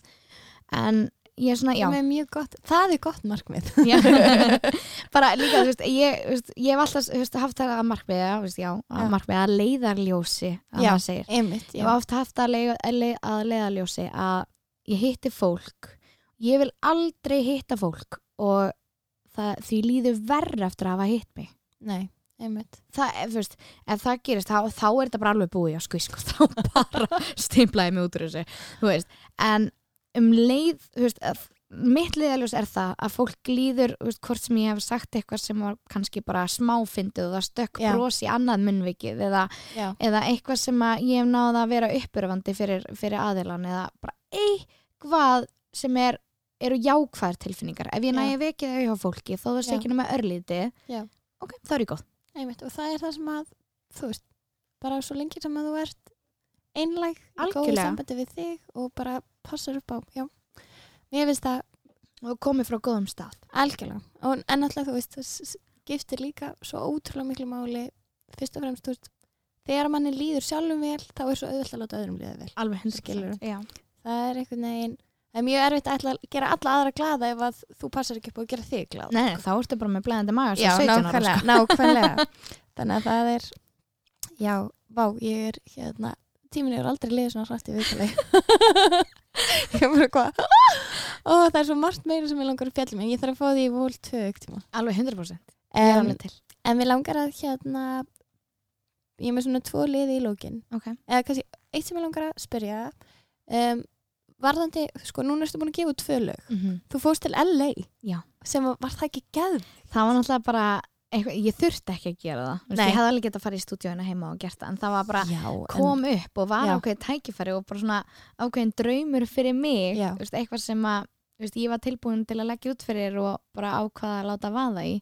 En ég er svona, já. Er gott, það er gott markmið. Bara líka, þú veist, ég, veist, ég hef alltaf þú veist, haft það að markmiða, já, að markmiða að leiðarljósi að Já. einmitt, Ég hef oft haft það að leiðarljósi að ég hitti fólk. Ég vil aldrei hitta fólk og það, því líður verð eftir að hafa hitt mig. Nei, einmitt. Það, þú veist, ef það gerist þá, þá er þetta bara alveg búið á sko, sko þá bara stimplaði mig út úr þessu en um leið að, mitt leiðaljós er það að fólk líður, veist, hvort sem ég hef sagt eitthvað sem var kannski bara smáfindið og það stökk bros í annað munnvikið eða, eða eitthvað sem ég hef náða að vera uppurfandi fyrir, fyrir aðilan eða bara eitthvað sem er eru jákvæðar tilfinningar ef ég Já. næði vekið þau hjá fólki sé Já. ekki nema örlíti ok, það er ég góð einmitt og það er það sem að þú veist, bara svo lengi sem að þú ert einlæg, í Algjörlega. sambandi við þig og bara passar upp á, já mér finnst það og komið frá góðum stað algjörlega og, en alltaf þú veist, það s- s- giftir líka svo ótrúlega miklu máli fyrst og fremst, þú veist þegar manni líður sjálfum vel, þá er svo auðvitað að láta öðrum líða vel alveg 100% Skilurðu? já. Það er einhvern veginn það er mjög erfitt að ætla gera alla aðra glada ef að þú passar ekki upp á að gera þig glada Nei, þá ertu bara með blæðandi maga sem 17 ára nákvæmlega, sko. nákvæmlega. Þannig að það er já, vá, ég er hérna tíminn er aldrei liðið svona hrætt í viðtali. Ég er bara hvað ó, það er svo margt meira sem ég langar að fjalla mig en ég þarf að fá því í vol 2 tíma. Alveg 100% ég er um, alveg til. en við langar að hérna ég er með svona tvo liði í lókin okay. eða kannski eitt sem ég langar að spyrja um, varðandi, sko, núna ertu búin að gefa tvö lög. Þú fórst til LA Já. sem var, það ekki geð það var náttúrulega bara eitthvað, ég þurfti ekki að gera það. Nei. ég hefði alveg getað að fara í stúdíóinu heima og gert það en það var bara já, kom upp og var Já. ákveðin tækifæri og bara svona ákveðin draumur fyrir mig veist, eitthvað sem að þú veist, ég var tilbúin til að leggja út fyrir og bara ákvaða að láta vaða í.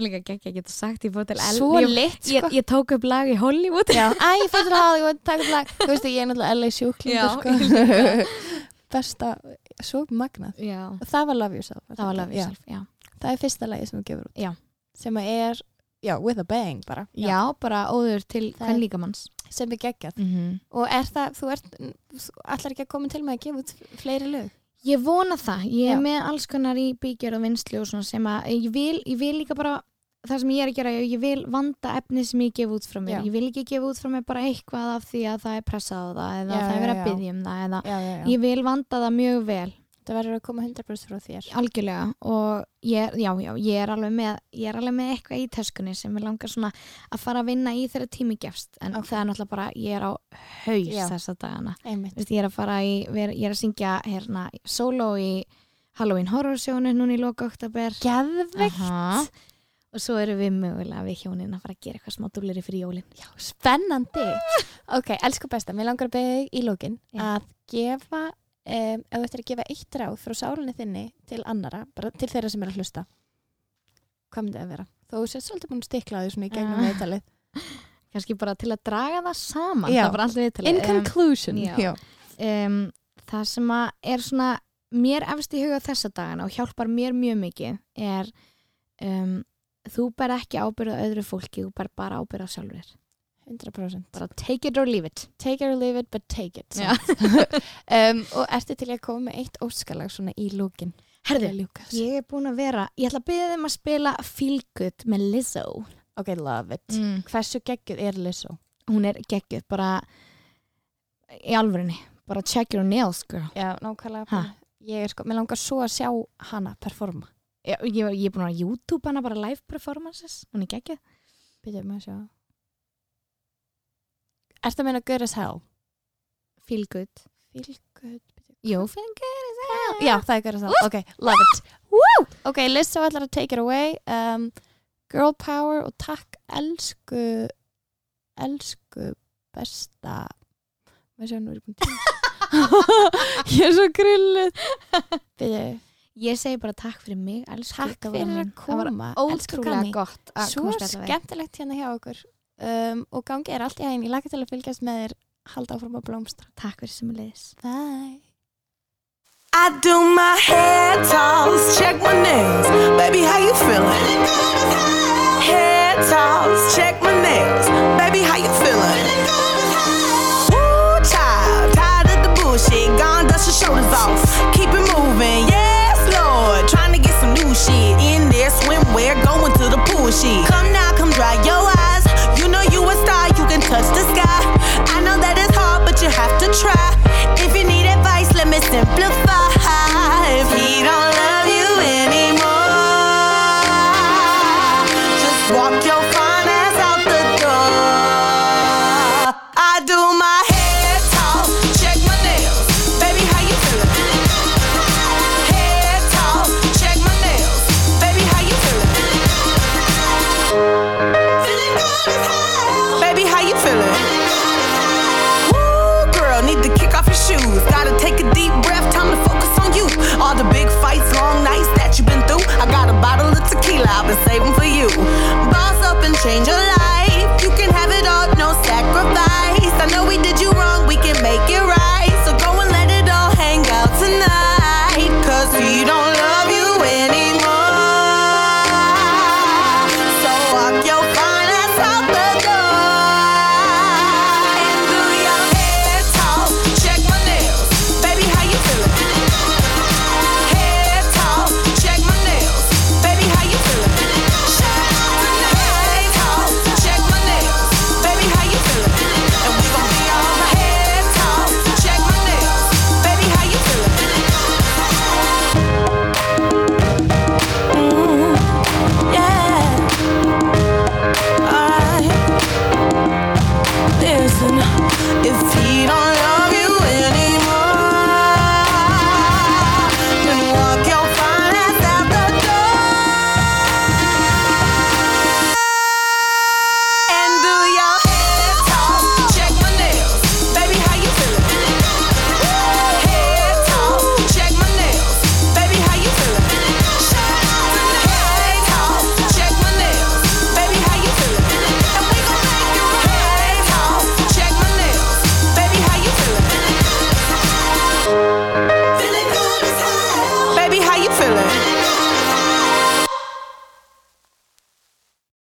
Líka ekki að geta sagt ég fór til L svo ég, lit, sko. ég, ég tók upp lag í Hollywood. Æ, ég fór til Hollywood, takk fyrir lag. Þú veist, ég er náttúrulega LA ég sko besta, svo magnað já, það var Love Yourself það var Love Já. Yourself já. það er fyrsta lagi sem þú gefur út Já. sem er, já, with a bang bara, Já. bara óður til er- hvern líkamanns sem er geggjað mm -hmm. og er það, þú ert ætlar ekki að koma til með að gefa út fleiri lög Ég vona það, ég er Já. með alls konar í byggjur og vinslu og svona sem að ég vil, ég vil líka bara það sem ég er að gera, ég vil vanda efni sem ég gef út frá mér, Já. ég vil ekki gefa út frá mér bara eitthvað af því að það er pressað á það eða Já, það er verið að byggja um það eða ég vil vanda það mjög vel. Það verður að koma 100% frá þér. Algjörlega. Og ég, já, já, ég er alveg með ég er alveg með eitthvað í töskunni sem ég langar svona að fara að vinna í þegar tími gefst. En Ok. það er náttúrulega bara, ég er á haus Já. þessa dagana. Vist, ég er að fara í, ég er að syngja hérna, solo í Halloween Horror sjónu núna í loka oktober geðveikt. Aha. Og svo erum við mögulega við hjónin að fara að gera eitthvað smá dúlleri fyrir jólin Já, spennandi. ok, elsku besta, mér langar að beða þig í lókin að gefa, um, ef þú ættir að gefa eitt ráð frá sálinni þinni til annara, bara til þeirra sem er að hlusta. Hvað myndi það að vera? Þú sett svolítið búin að stikla því svona í gegnum Ah. viðtalið. kannski bara til að draga það saman Já. það var alltaf In viðtalið um, conclusion. já. um, það sem að er svona mér efst í huga þessa dagana og hjálpar mér mjög mikið er um, þú ber ekki ábyrða öðru fólki, þú ber bara ábyrða sjálfur 100%. bara take it or leave it Take it or leave it, but take it. Um, og ertu til að koma með eitt óskalag svona í lókin? Herðu, ég er búin að vera ég ætla að byrja þeim að spila Feel Good með Lizzo Ok, love it. mm. Hversu geggjuð er Lizzo? hún er geggjuð bara í alvörinni bara check your nails girl Já, nákvæmlega. Ég er sko, mér langar svo að sjá hana performa. Ég, ég, ég er búin að YouTube hana bara live performances hún er geggjuð Býtum við að sjá. Ertu að meina good as hell? Feel Good Feel good. bíddu, You feel good as hell Já, það er gæra það. Ok, love it. Woo! Ok, Lizzo ætlar að take it away. Um, girl power og takk elsku, elsku besta. Hvað séu nú er ég búin til? ég er svo grilluð. Byrju, Ég segi bara takk fyrir mig, elsku takk fyrir að koma. Ótrúlega gott að Svo skemmtilegt hérna hjá okkur. Um, og gangi er allt í hæginn. Ég laka til að fylgjast með þér halda áfram að blómstra. Takk fyrir sem að leiðis. Bye. I do my hair toss, check my nails. Baby, how you feeling? Hair toss, check my nails. Baby, how you feeling? Woo, child, tired of the bullshit. Gone, dust your shoulders off. hard. Trying to get some new shit in there, swimwear, going to the pool shit. Come now, come dry your eyes. You know you a star, you can touch the sky. I know that it's hard, but you have to try. If you need advice, let me simplify. He don't